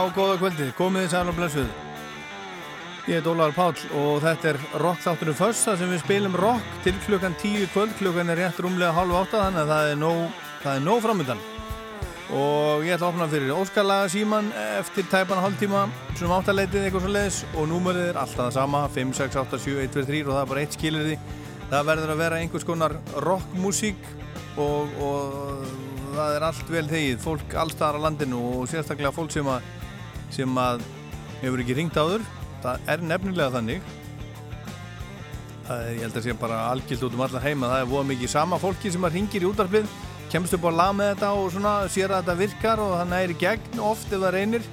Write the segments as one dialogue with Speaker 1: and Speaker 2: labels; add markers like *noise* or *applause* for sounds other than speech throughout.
Speaker 1: Já, góða kvöldið, komið þið sæl og blessuð. Ég heit Ólaður Páll og þetta er rock þátturinn Föss þar sem við spilum rock til klukkan 10 í kvöld, klukkan er rétt rúmlega halv átta þannig að það er nóg, nóg framöndan. Og ég ætla að opna fyrir Óskarlaga síman eftir tæpana hálftíma, svona áttaleitið eitthvað svo leiðis og númerið er alltaf það sama, 5, 6, 8, 7, 1, 2, 3 og það er bara eitt skilir því. Það verður að vera einhvers konar rockmusík og, og það er allt vel þegið, fólk allstaðar á landinu og sérstaklega fólk sem að, sem að hefur ekki ringt áður. Það er nefnilega þannig. Það er, ég held að sé bara algilt út um allar heima, það er voða mikið sama fólki sem að ringir í útarpið, kemst upp á lag með þetta og svona sér að þetta virkar og þannig er í gegn oft ef það reynir.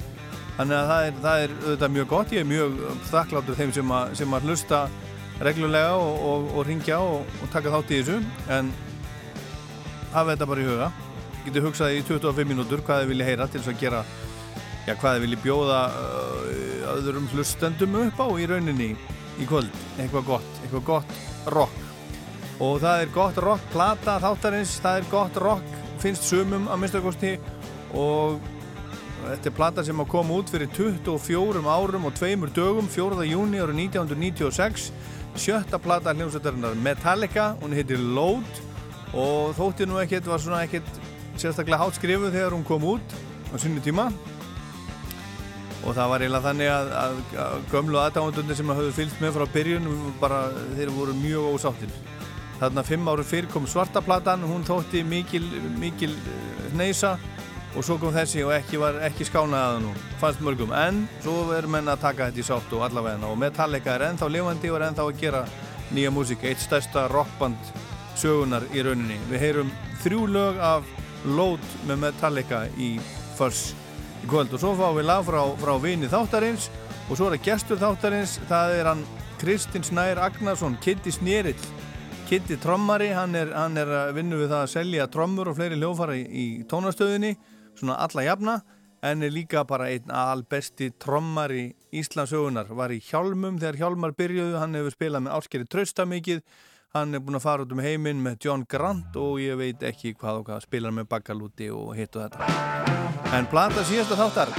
Speaker 1: Þannig að það er, það er auðvitað mjög gott. Ég er mjög þakkláttur þeim sem að, sem að hlusta reglulega og, og, og ringja og, og taka þátt í þessu. En hafa þetta bara í huga. Getur hugsað í 25 mínútur hvað þið vilja heyra til þess að gera já, hvað þið vilja bjóða uh, öðrum hlustendum upp á í rauninni í kvöld, eitthvað gott, eitthvað gott rock. Og það er gott rock plata þáttarins, það er gott rock finnst sumum að minnstakosti og þetta er plata sem að koma út fyrir 24 árum og tveimur dögum 4. júni árið 1996 sjötta plata hljómsveitarinnar Metallica, hún heitir Load. Og þótti nú ekkert var svona ekkert sérstaklega hátt skrifuð þegar hún kom út á sunni tíma og það var eiginlega þannig að, að, að gömlu aðdáðundunni sem hafðu fylgst með frá byrjun bara þeir voru mjög ósáttir. Þarna fimm áru fyrir kom svartaplatan hún þótti mikil, mikil neysa og svo kom þessi og ekki var ekki skánaðað nú fannst mörgum, en svo verður menna að taka þetta í sátt og allavega. Og Metallica er ennþá lifandi og er ennþá að gera nýja músík, eitt stærsta rockband sögunar í rauninni. Við heyrum þrjú lög af Load með Metallica í Fuss í kvöld. Og svo fáum við lag frá, frá vini þáttarins. Og svo er það gestur þáttarins það er hann Kristinn Snær Agnarsson Kitty Snerill. Kitty trommari, hann er, hann er að vinna við það að selja trommur og fleiri hljófara í, í tónastöðinni svona alla jafna en er líka bara einn albesti trommari Íslandsögunar var í Hjálmum þegar Hjálmar byrjuðu, hann hefur spilað með Áskeri Trausta mikið. Hann er búin að fara út um heiminn með John Grant og ég veit ekki hvað og hvað spilar með Bakalúti og hitt og þetta en plata síðasta þáttar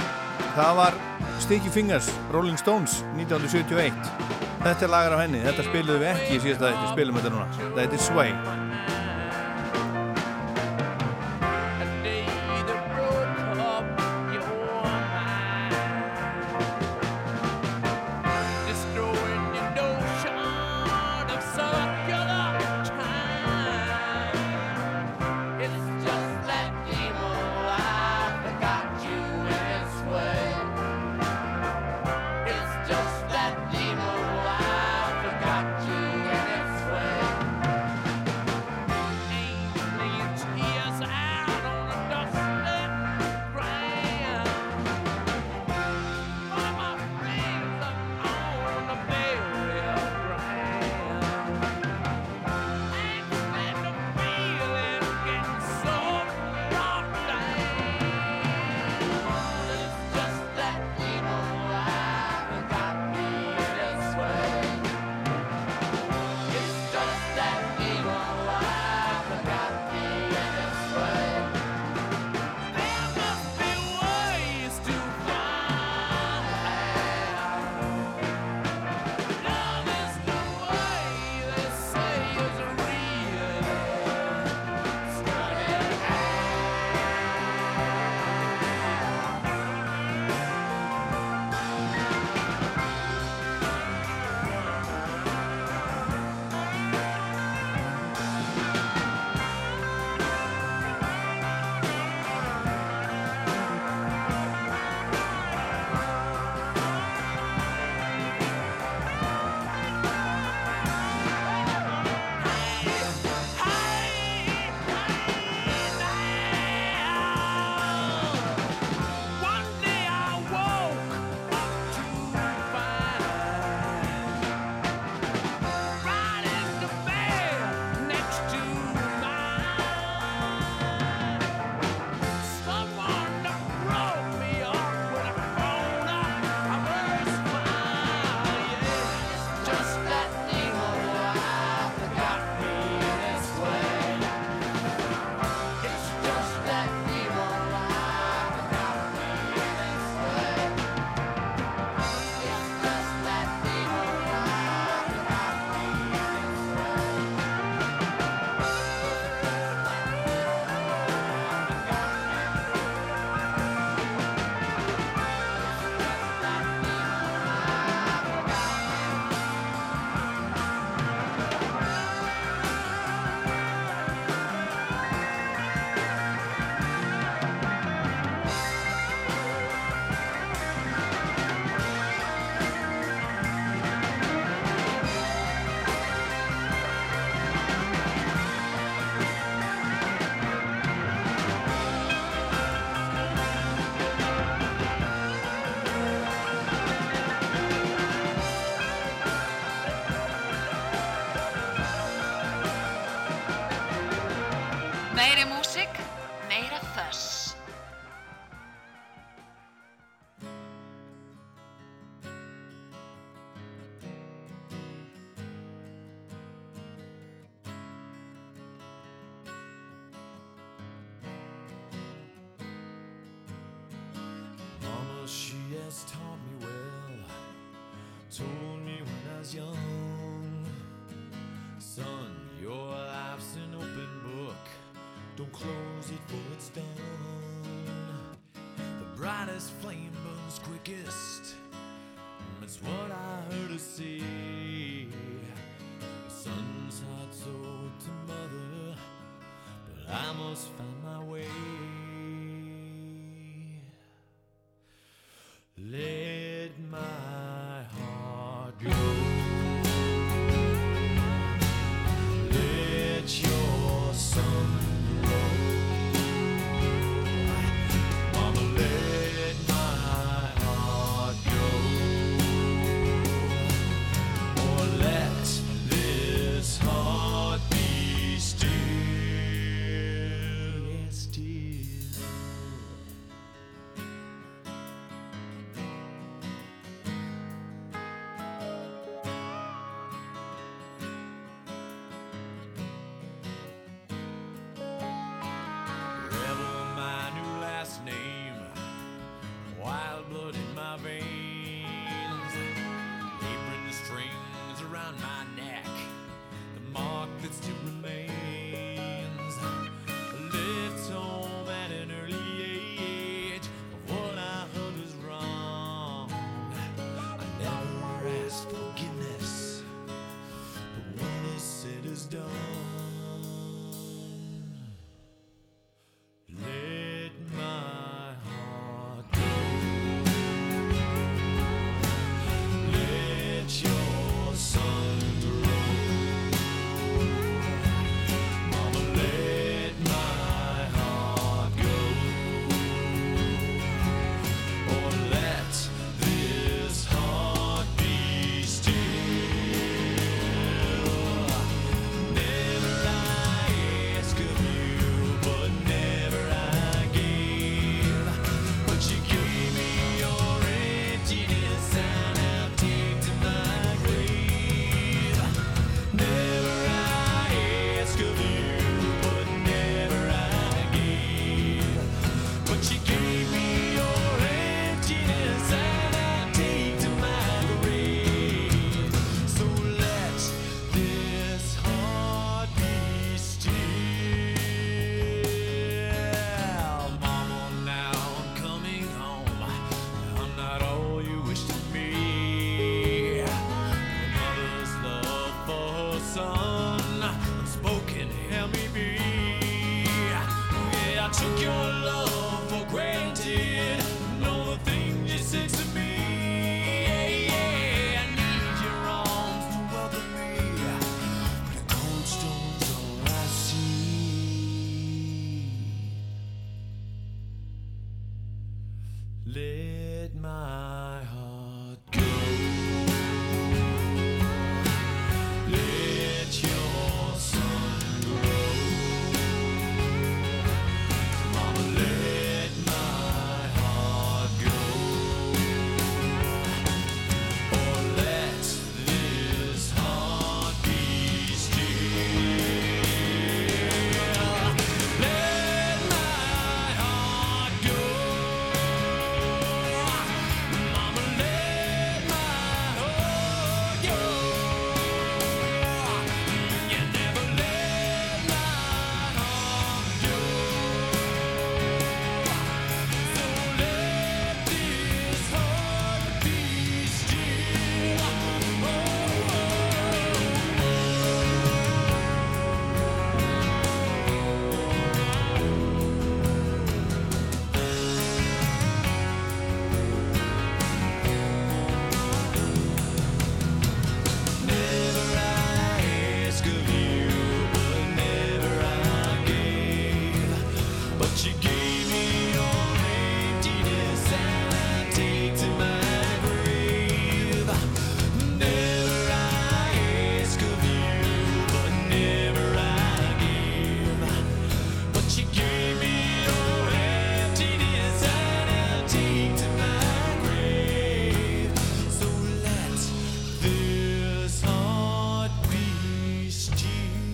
Speaker 1: það var Sticky Fingers Rolling Stones 1971 þetta er lagar á henni, þetta spiliðu við ekki í síðasta þetta, spilum þetta núna, þetta er Sway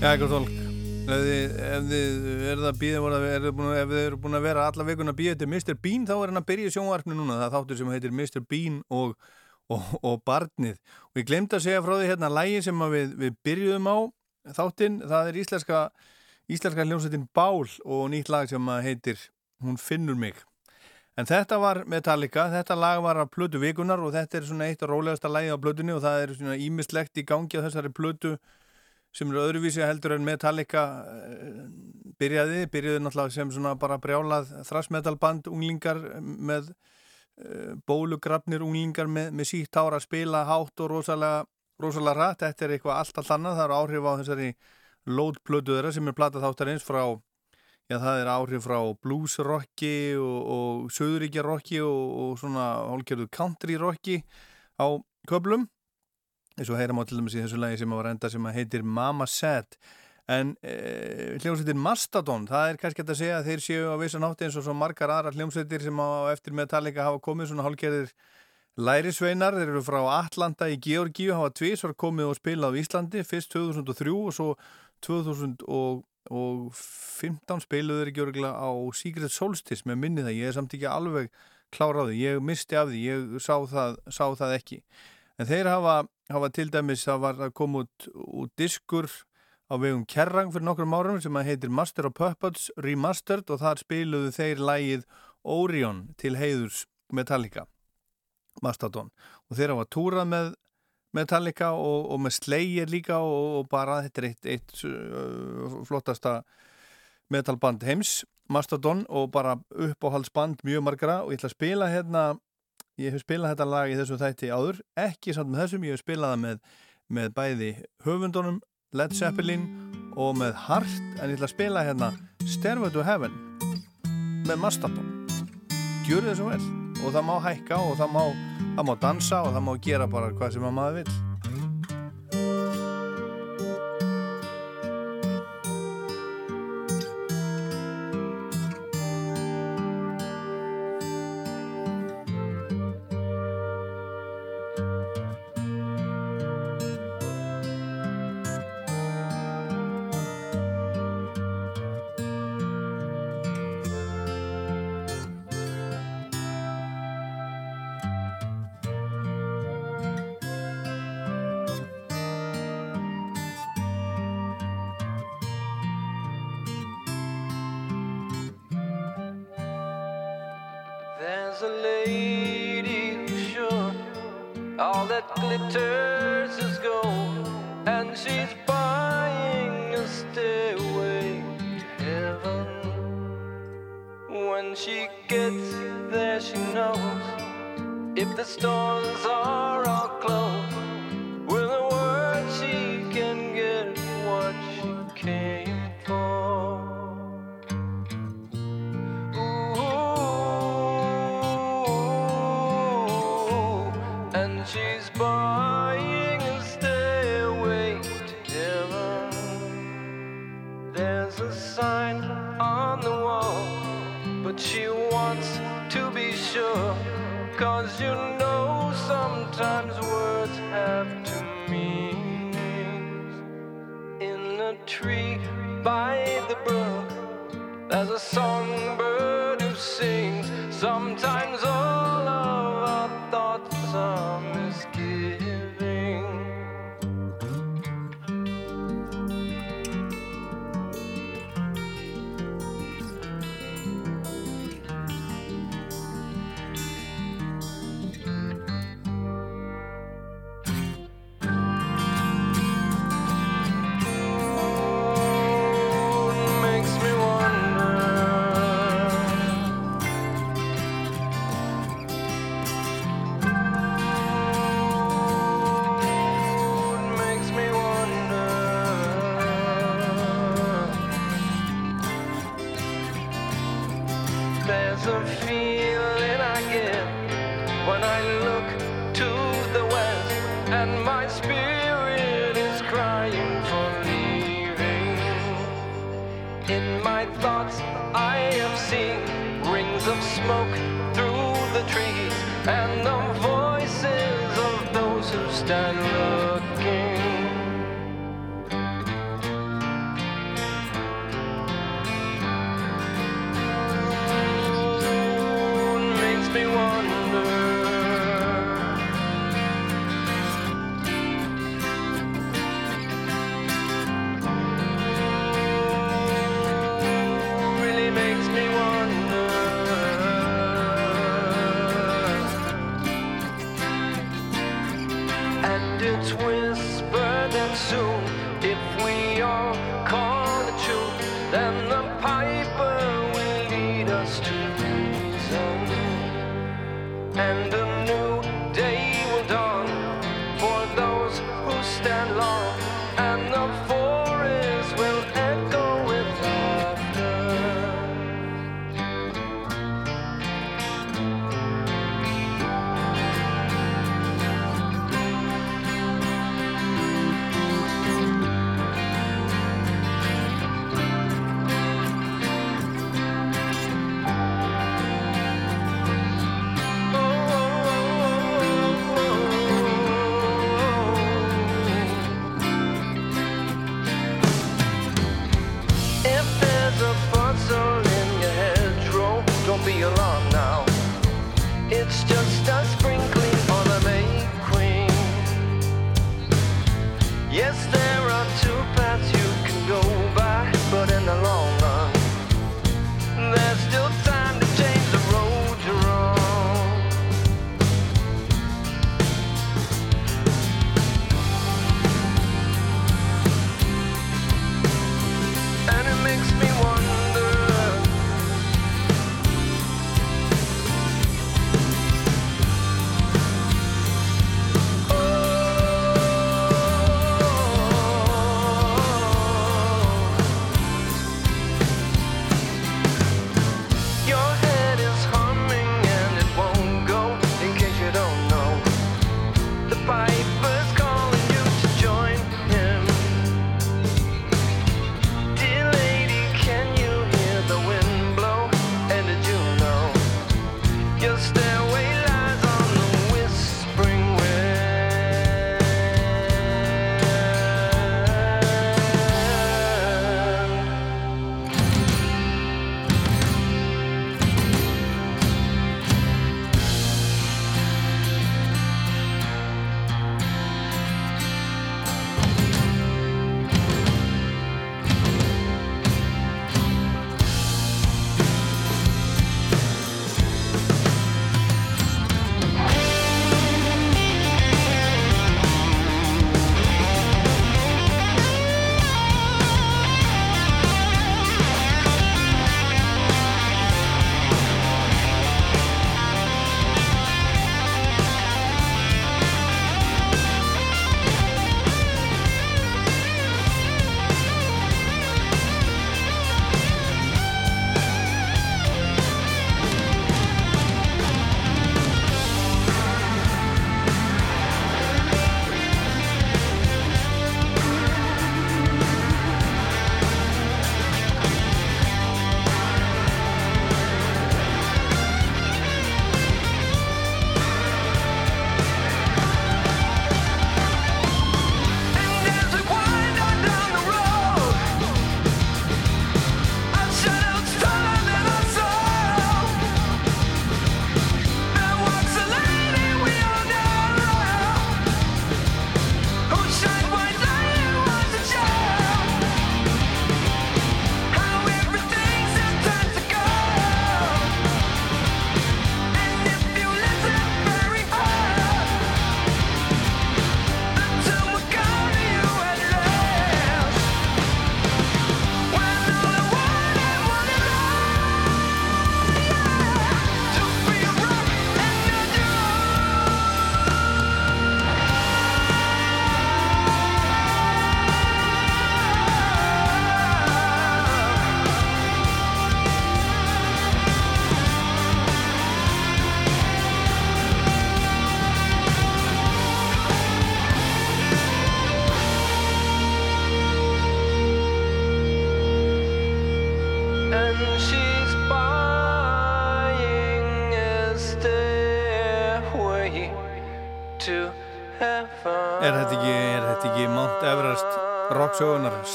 Speaker 1: Já, ekkert fólk. Ef þið, eru búin að vera alla vikun að býða til Mr. Bean, þá er hann að byrja sjónvarpni núna. Það þáttur sem heitir Mr. Bean og, og, og Barnið. Og ég glemt að segja frá því hérna lægi sem við, við byrjuðum á þáttinn. Það er íslenska, íslenska hljómsveitin Bál og nýtt lag sem heitir Hún finnur mig. En þetta var Metallica, þetta lag var að plötu vikunar og þetta er svona eitt af rólegasta lagi á plötunni og það er svona ímislegt í gangi á þessari plötu sem eru öðruvísi heldur en Metallica eh, byrjaði, byrjaði náttúrulega sem svona bara brjálað þrassmetalband unglingar með uh, bólugrafnir unglingar með, með sítt ára að spila hátt og rosalega, rosalega rætt, þetta er eitthvað allt allt annað, það eru áhrif á þessari lótplötu þeirra sem er platað þáttarins frá Já, það er áhrif frá bluesrocki og, og söðuríkjarrocki og, og svona hálfgerðu countryrocki á köplum. Eins og heyram á til dæmis í þessu lagi sem var enda sem heitir Mama Said. En e, hljómsveitir Mastodon, það er kannski að segja að þeir séu á vissan átti eins og svo margar aðra hljómsveitir sem á eftir Metallica hafa komið svona hálfgerðir lærisveinar. Þeir eru frá Atlanta í Georgíu, hafa tvís var komið og spilað á Íslandi, fyrst 2003 og svo 2004 og 15 spiluður ekki örgulega á Secret Solstice með minni það, ég er samt ekki alveg kláraði, ég misti af því, ég sá það, sá það ekki en þeir hafa, hafa til dæmis var að koma út, út diskur á vegum Kerrang fyrir nokkrum árum sem að heitir Master of Puppets Remastered og þar spiluðu þeir lægið Orion til heiðurs Metallica Mastodon. Og þeir hafa túrað með Metallica og, og með Slayer líka og, og bara þetta er eitt, eitt uh, flottasta metalband heims, Mastodon og bara uppáhaldsband mjög margra. Og ég ætla að spila hérna ég hef spilað þetta lag í þessu þætti áður ekki samt með þessum, ég hef spilað það með, með bæði höfundunum Led Zeppelin og með Heart en ég ætla að spila hérna Stairway to Heaven með Mastodon. Gjur þessu vel. Og það má hækka og það má það má dansa og það má gera bara hvað sem maður vil
Speaker 2: songbird who sings. Sometimes all of our thoughts are misgivings.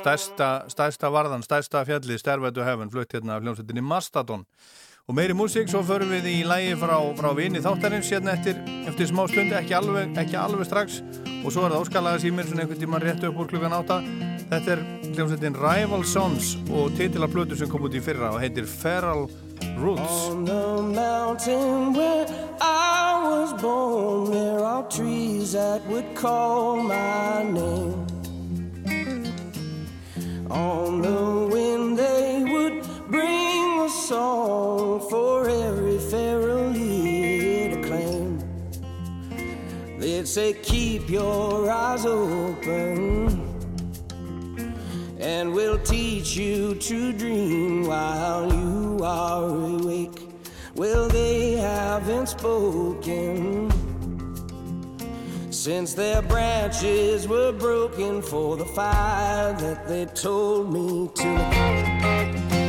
Speaker 2: Stærsta, stærsta varðan, stærsta fjalli, Stairway Heaven, flutt hérna af hljómsveitinni Mastodon. Og meiri músík, svo förum við í lægi frá, frá vini þáttarins hérna eftir, eftir smá stund, ekki alveg, ekki alveg strax. Og svo er það óskalaga símir, svona einhvern tíma rétt upp úr klukkan átta. Þetta er hljómsveitin Rival Sons og titila blödu sem kom út í fyrra og heitir Feral Roots. On the mountain where I was born There are trees that would call my name On the wind they would bring a song for every feral to claim. They'd say, Keep your eyes open, and we'll teach you to dream while you are awake. Well, they haven't spoken since their branches were broken for the fire that they told me to.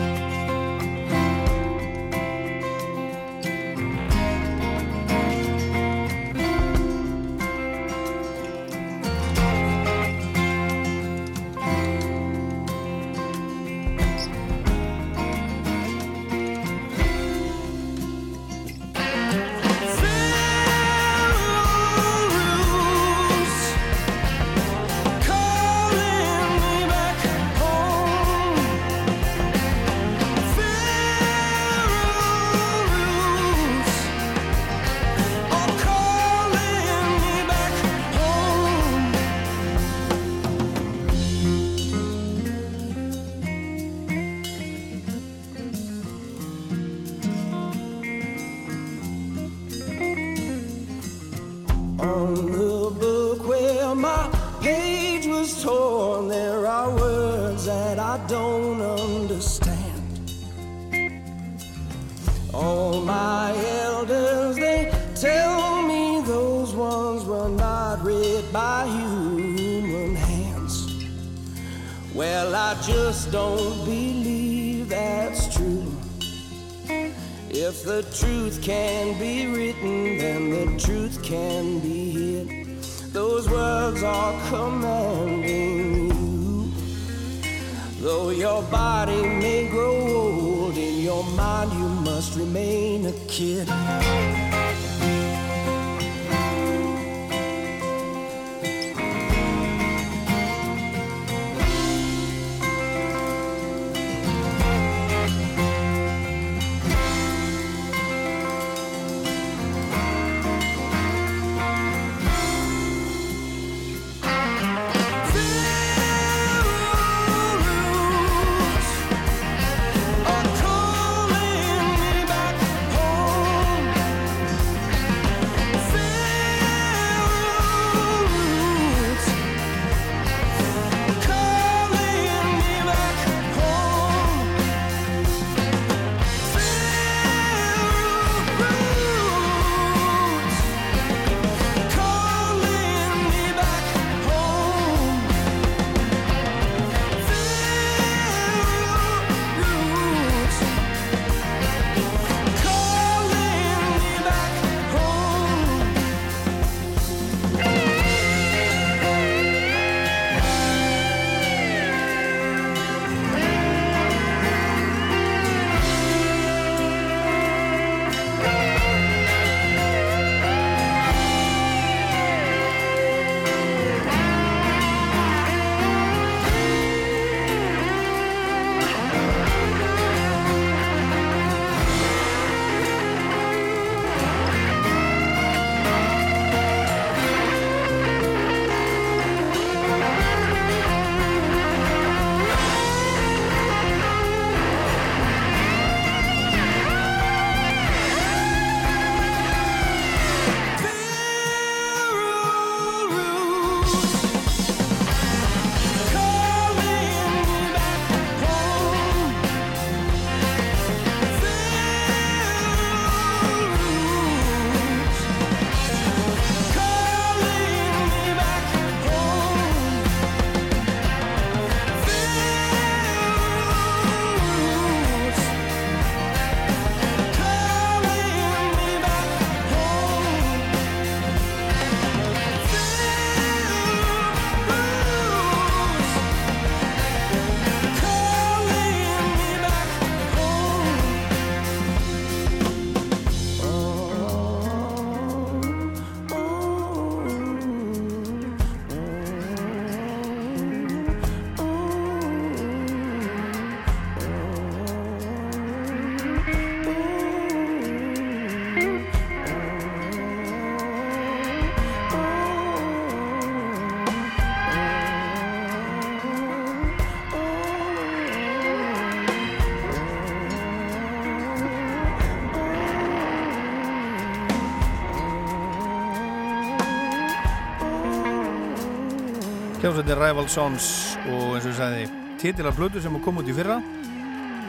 Speaker 1: Hljómsveitin Rival Sons og eins og ég sagði titilar blödu sem kom út í fyrra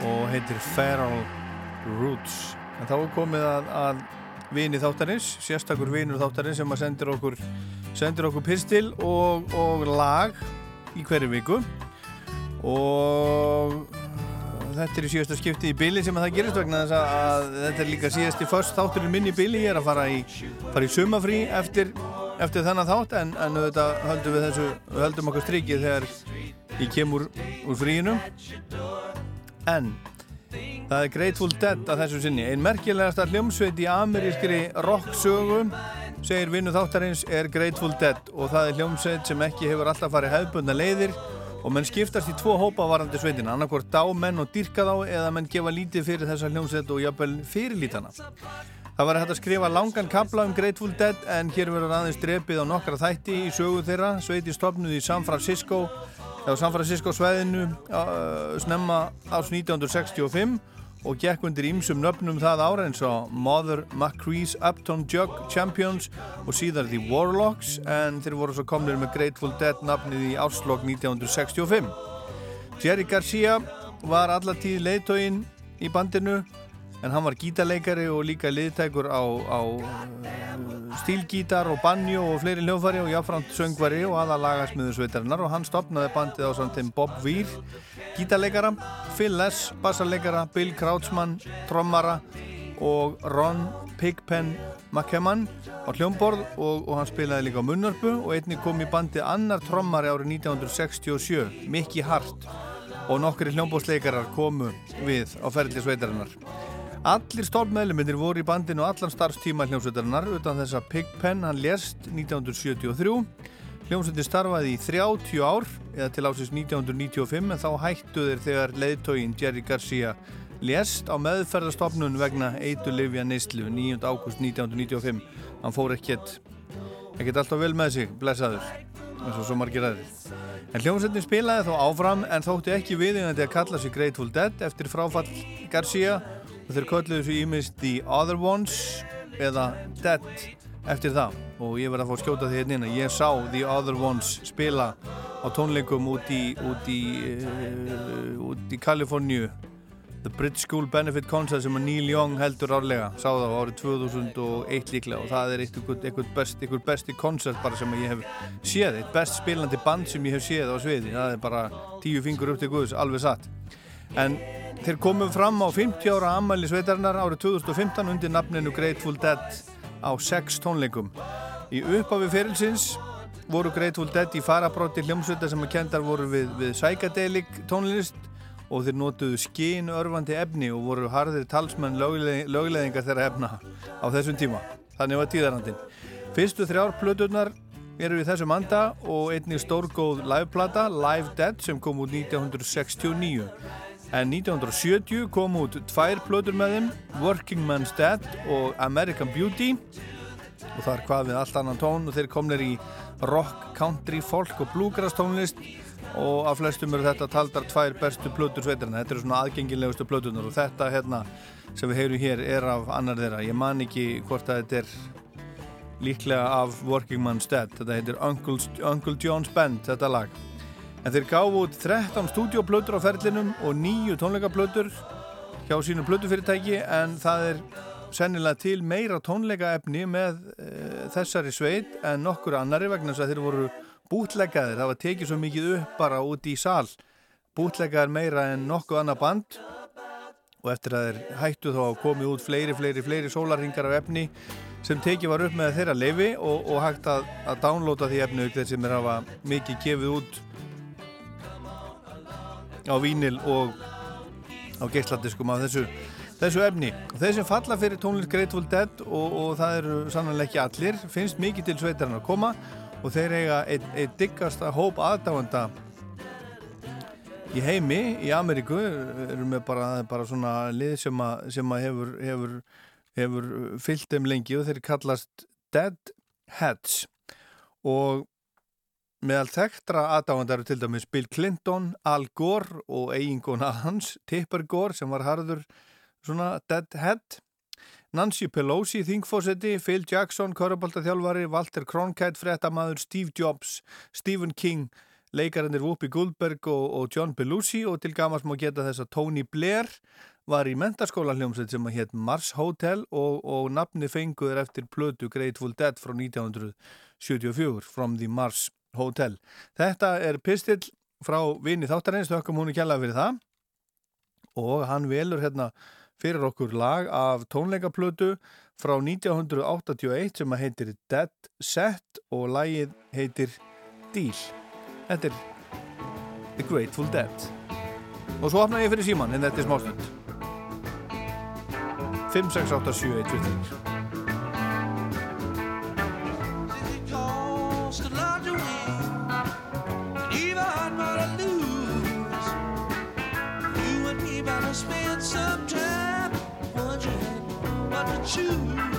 Speaker 1: og heitir Feral Roots. En þá er komið að, að vini þáttarins, sérstakur vinur þáttarins sem að sendir okkur sendir okkur pistil og, og lag í hverju viku. Og þetta er í síðasta skipti í bili sem að það gerist vegna þess að þetta er líka síðasti först þátturinn minn í bili, ég er að fara í, í sumafrí eftir eftir þennan þátt en, en auðvitað höldum við þessu við höldum okkur strikið þegar ég kemur úr fríinu. En það er Grateful Dead að þessu sinni. Einn merkilegasta hljómsveit í amerískri rocksögu segir vinnu þáttarins er Grateful Dead. Og það er hljómsveit sem ekki hefur alltaf farið hefðbundna leiðir og menn skiptast í tvo hópa varandi sveitina. Annarkort dá menn og dyrka þá eða menn gefa lítið fyrir þessa hljómsveit og jafnvel fyrirlítana Það var hægt að skrifa langan kabla um Grateful Dead en hér verður aðeins drefið á nokkra þætti í sögu þeirra. Sveiti stopnuði í San Francisco, eða San Francisco sveðinu uh, snemma ás 1965 og gekk undir ímsum nöfnum það ára eins og Mother McCree's Upton Jug Champions og síðar The Warlocks en þeir voru svo komnir með Grateful Dead nafnið í árslokk 1965. Jerry Garcia var allatíð leiðtógin í bandinu en hann var gítarleikari og líka liðtækur á, á uh, stílgítar og banjo og fleiri hljófari og jáfnframt söngvari og aða lagasmiðu sveitarinnar og hann stopnaði bandið á samtum Bob Weir gítarleikara, Phil Les bassarleikara, Bill Krautsmann trommara og Ron Pigpen McKemman á hljómborð og, og hann spilaði líka á munnarpu og einni kom í bandið annar trommari árið 1967 Mickey Hart. Og nokkri hljómbóðsleikarar komu við á ferli sveitarinnar Allir stólmeðluminir voru í bandinu allan starfstíma hljómsveitarinnar utan þess að Pigpen hann lést 1973. Hljómsveitin starfaði í 30 ár eða til ásins 1995 en þá hættu þeir þegar leiðtógin Jerry Garcia lést á meðferðarstofnun vegna Eitulivja Neistlu 9. ágúst 1995. Hann fór ekkert ekkert alltaf vel með sig, blessaður eins og svo margir aðeins. En hljómsveitin spilaði þó áfram en þótti ekki viðingandi að kalla sig Grateful Dead eftir fráfall Garcia þeir kölluðu svo ímist The Other Ones eða Dead eftir það. Og ég verði að fá skjóta því hérna inn að ég sá The Other Ones spila á tónleikum út í út í, uh, í Kaliforníu. The Bridge School Benefit Concert sem að Neil Young heldur árlega sá það á árið 2001 líklega. Og það er eitthvað best, besti koncert bara sem ég hef séð. Eitt best spilandi band sem ég hef séð á sviði. Það er bara tíu fingur upp til Guðs alveg satt. En Þeir komum fram á 50 ára ammali sveitarinnar árið 2015 undir nafninu Grateful Dead á 6 tónleikum. Í upphafi ferilsins voru Grateful Dead í farabróti hljómsveita sem að kendar voru við, við psychedelic tónlist og þeir notuðu skín örfandi efni og voru harðir talsmenn lögleðing, lögleðingar þeirra efna á þessum tíma. Þannig var tíðarandin. Fyrstu þrjár plöturnar eru við þessum anda og einnig stórgóð liveplata Live Dead sem kom út 1969. En 1970 kom út tvær plötur með þeim, Working Man's Dead og American Beauty. Og það er hvað við allt annan tón og þeir komnir í rock, country, folk og bluegrass tónlist. Og af flestum eru þetta taldar tvær bestu plötur sveitarna, þetta eru svona aðgengilegustu plötunar og þetta hérna sem við heyrum hér er af annar þeirra, ég man ekki hvort að þetta er líklega af Working Man's Dead, þetta heitir Uncle, Uncle John's Band, þetta lag En þeir gáðu út 13 stúdioplötur á ferlinum og nýju tónleikaplötur hjá sínu plötufyrirtæki en það er sennilega til meira tónleikaefni með e, þessari sveit en nokkur annari vegna þess að þeir voru bútlegaðir. Það var tekið svo mikið upp bara út í sál. Bútlegaðir meira en nokkuð annað band og eftir að þeir hættu þá að komi út fleiri, fleiri, fleiri sólarhingar af efni sem tekið var upp með þeirra leifi og, og hægt að, að downloada því efni þeir sem er hafa mikið gefið út á vínil og á geisladiskum af þessu, þessu efni. Þeir sem falla fyrir tónlist Grateful Dead og, og það eru sannlega ekki allir, finnst mikið til sveitarinn að koma og þeir eiga ein diggasta hóp aðdáanda í heimi, í Ameríku eru með bara, bara svona lið sem að, sem að hefur, hefur, hefur fyllt þeim lengi og þeir kallast Dead Heads og Meðal þekktra aðdáðandar til dæmis Bill Clinton, Al Gore og eiginguna hans, Tipper Gore sem var harður svona deadhead, Nancy Pelosi, þingfósetti, Phil Jackson, köruboltaþjálfari, Walter Cronkite, fretamaður, Steve Jobs, Stephen King, leikarindir Whoopi Goldberg og, og John Belushi. Og til gamast má geta þess að Tony Blair var í mentarskóla hljómsveit sem að hétt Mars Hotel og, og nafni fenguður eftir plötu Grateful Dead frá 1974, From the Mars Hotel. Þetta er pistill frá vini þáttarins, þökkum hún ekki alveg fyrir það og hann velur hérna fyrir okkur lag af tónleikaplötu frá 1981 sem að heitir Dead Set og lagið heitir Deal. Þetta er The Grateful Dead. Og svo opna ég fyrir síman en þetta er smástund. 5, 6, 8, 7, 1, 2, 3 shoes.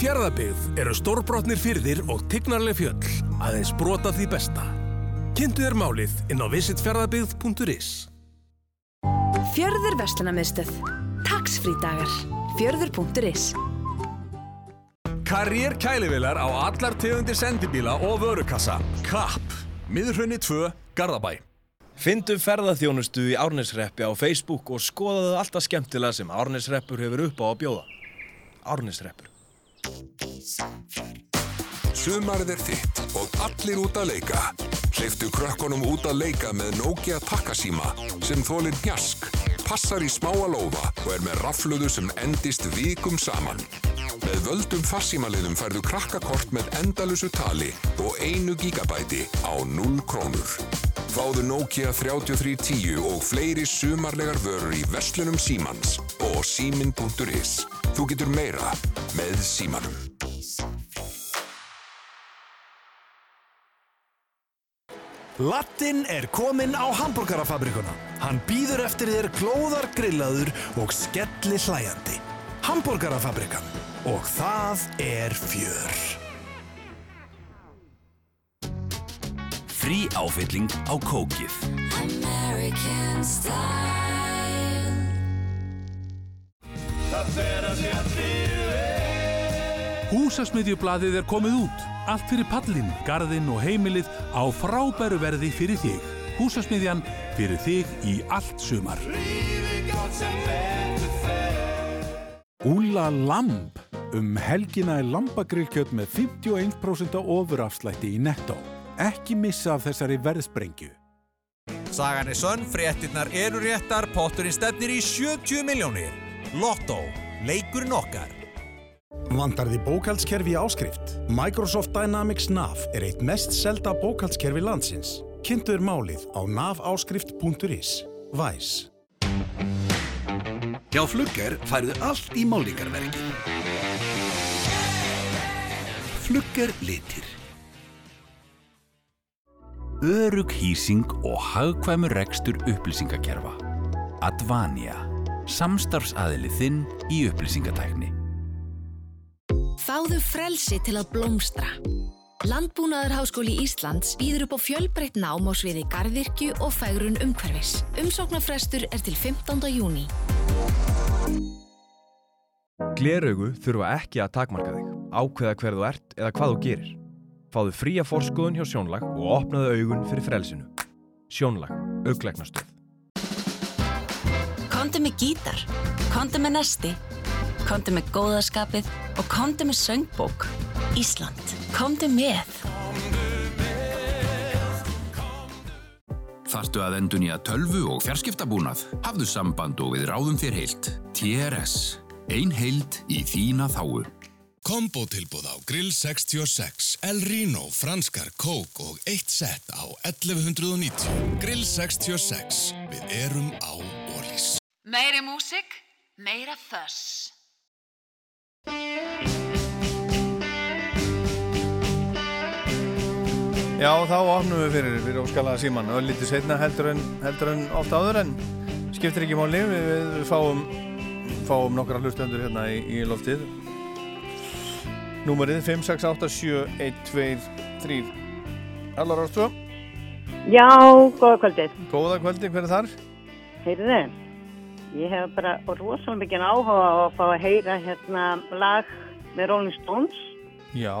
Speaker 3: Í fjörðabygð eru stórbrotnir fyrðir og tignarleg fjöll aðeins brota því besta. Kynntu þér málið inn á visitfjörðabygð.is
Speaker 4: Fjörður Vestlunarmiðstöð. Taxfrí dagar. Fjörður.is
Speaker 3: Karriér kælivilar á allar tegundir sendibíla og vörukassa. Kapp. Miðurhraunni 2, Garðabæ.
Speaker 5: Findu ferðarþjónustu í Árnesreppi á Facebook og skoðaðu alltaf skemmtilega sem Árnesreppur hefur upp á að bjóða. Árnesreppur.
Speaker 6: Sumarið er þitt og allir út að leika. Hleyftu krökkunum út að leika með Nokia takkasíma sem þólir njask, passar í smáa lófa og er með rafluðu sem endist vikum saman. Með völdum farsímaliðum færðu krakkakort með endalusu tali og einu gigabæti á 0 krónur. Fáðu Nokia 3310 og fleiri sumarlegar vörur í verslunum Símans og símin.is. Þú getur meira með Símanum.
Speaker 7: Latin er kominn á hambúrgarafabrikuna. Hann býður eftir þér glóðar grillaður og skelli hlæjandi. Hambúrgarafabrikan. Og það er fjör.
Speaker 8: Frí áfylling á kókið.
Speaker 9: American style.
Speaker 10: Húsasmiðjublaðið er komið út. Allt fyrir pallin, garðinn og heimilið á frábæru verði fyrir þig. Húsasmiðjan fyrir þig í allt sumar.
Speaker 11: Úla Lamb. Um helgina er lambagrillkjöt með 51% ofurafslætti í netto. Ekki missa af þessari verðsprengju.
Speaker 12: Sagan er sönn, fréttinnar eru réttar, potturinn stefnir í 70 miljónir. Lotto, leikurinn okkar.
Speaker 7: Vandar því bókaldskerfi áskrift? Microsoft Dynamics NAV er eitt mest selda bókaldskerfi landsins. Kynntuður málið á naváskrift.is. Væs.
Speaker 8: Hjá Flugger færðu allt í málningarverki. Flugger litir. Örug hýsing og hagkvæmur rekstur upplýsingakerfa. Advania. Samstarfsaðili þinn í upplýsingatækni.
Speaker 13: Fáðu frelsi til að blómstra. Landbúnaðarháskóli Íslands býður upp á fjölbreytt nám á sviði gardirkju og fægrun umhverfis. Umsóknarfrestur er til 15. júni.
Speaker 14: Gleraugu þurfa ekki að takmarka þig, ákveða hver þú ert eða hvað þú gerir. Fáðu fría forskóðun hjá Sjónlag og opnaðu augun fyrir frelsinu. Sjónlag, auglegnastöð.
Speaker 15: Kondu með gítar, kondu með nesti, kondu með góðaskapið og kondu með söngbók. Ísland, kondu með.
Speaker 8: Þartu að endun í að tölvu og fjarskiptabúnað? Hafðu samband og við ráðum þér heilt. TRS. Ein heild í þína þáu.
Speaker 16: Kombotilbúð á Grill 66, El Rino, franskar, kók og eitt sett á 1190. Grill 66. Við erum á Ólís.
Speaker 15: Meiri músik, meira þöss.
Speaker 1: Já, þá opnum við fyrir, fyrir óskalaða síman og lítið setna heldur en, heldur en oft áður en skiptir ekki máli. Við, við, fáum, fáum nokkra hlustendur hérna í, í loftið. Númerið 5687123 Halló Rástu
Speaker 17: Já, góða kvöldið.
Speaker 1: Góða kvöldið, hver er þar?
Speaker 17: Heyrðu þið, ég hef bara rosalega mikið áhuga á að fá að heyra hérna lag með Rolling Stones
Speaker 1: Já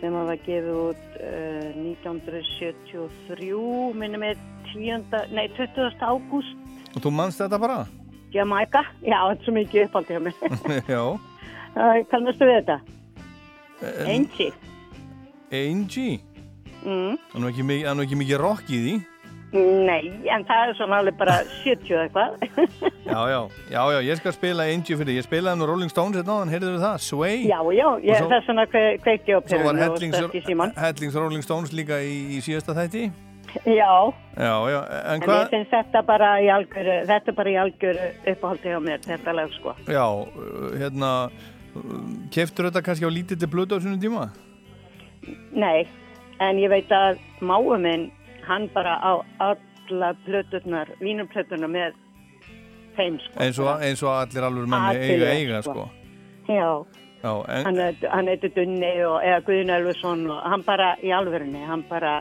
Speaker 17: sem að var gefið út uh, 1973 minnum með 10. nei 20. ágúst
Speaker 1: Og þú mannst þetta bara?
Speaker 17: Jamaica, já, þetta er svo mikið uppáldið hjá mig *laughs*
Speaker 1: Já *laughs*
Speaker 17: Kannastu við þetta?
Speaker 1: En-
Speaker 17: Angie
Speaker 1: Angie
Speaker 17: mm.
Speaker 1: Það er það er nú ekki mikið rock í því
Speaker 17: Nei, en það er svona alveg bara 70 eða eitthvað *laughs*
Speaker 1: Já, já, já, já, ég skal spila Angie fyrir Ég spilaði nú Rolling Stones hérna áðan, heyrðu það? Sway
Speaker 17: Já, já, ég,
Speaker 1: svo-
Speaker 17: það er svona kve, kveikti á perunni og stökk í síman
Speaker 1: Hellings Rolling Stones líka í, í síðasta þætti
Speaker 17: Já,
Speaker 1: Já, já, en
Speaker 17: en ég finnst þetta bara í algjöru, þetta bara í algjöru uppáhaldi hjá mér, þetta lag sko.
Speaker 1: Já, uh, hérna Keftur þetta kannski á lítið til blödu á svona tíma?
Speaker 17: Nei, en ég veit að máu minn, hann bara á alla plöturnar, vínuplöturnar með þeim sko.
Speaker 1: Eins og, eins og allir alveg
Speaker 17: Allir,
Speaker 1: eiga eiga
Speaker 17: sko.
Speaker 1: sko
Speaker 17: Já,
Speaker 1: Já, en,
Speaker 17: Hann, hann heitir Dunni og, eða Guðin Elfusson og hann bara í alvörunni, hann bara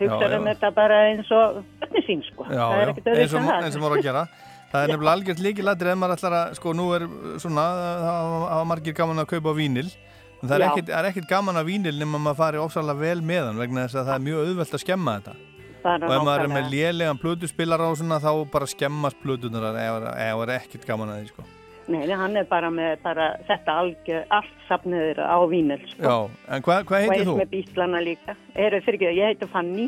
Speaker 1: Já,
Speaker 17: um þetta bara eins og bönni sín sko.
Speaker 1: já, já, eins og, eins og maður að gera. Það er nefnilega algjört líkilættir ef maður ætlar að, sko, nú er svona, það hafa margir gaman að kaupa vínil, það er ekkit, er ekkit gaman að vínil nema maður fari ósæðlega vel með hann vegna þess að það er mjög auðvelt að skemma þetta. Og ef maður er með lélegan plötuspilar á svona þá bara skemmast plötunar það er ekkert gaman að því sko.
Speaker 17: Nei, hann er bara með bara, þetta algjör, allt safniður á vínil sko.
Speaker 1: Já, en hvað hva heitir þú?
Speaker 17: með bíslana líka. Eru fyrir ekki, ég heiti Fanny.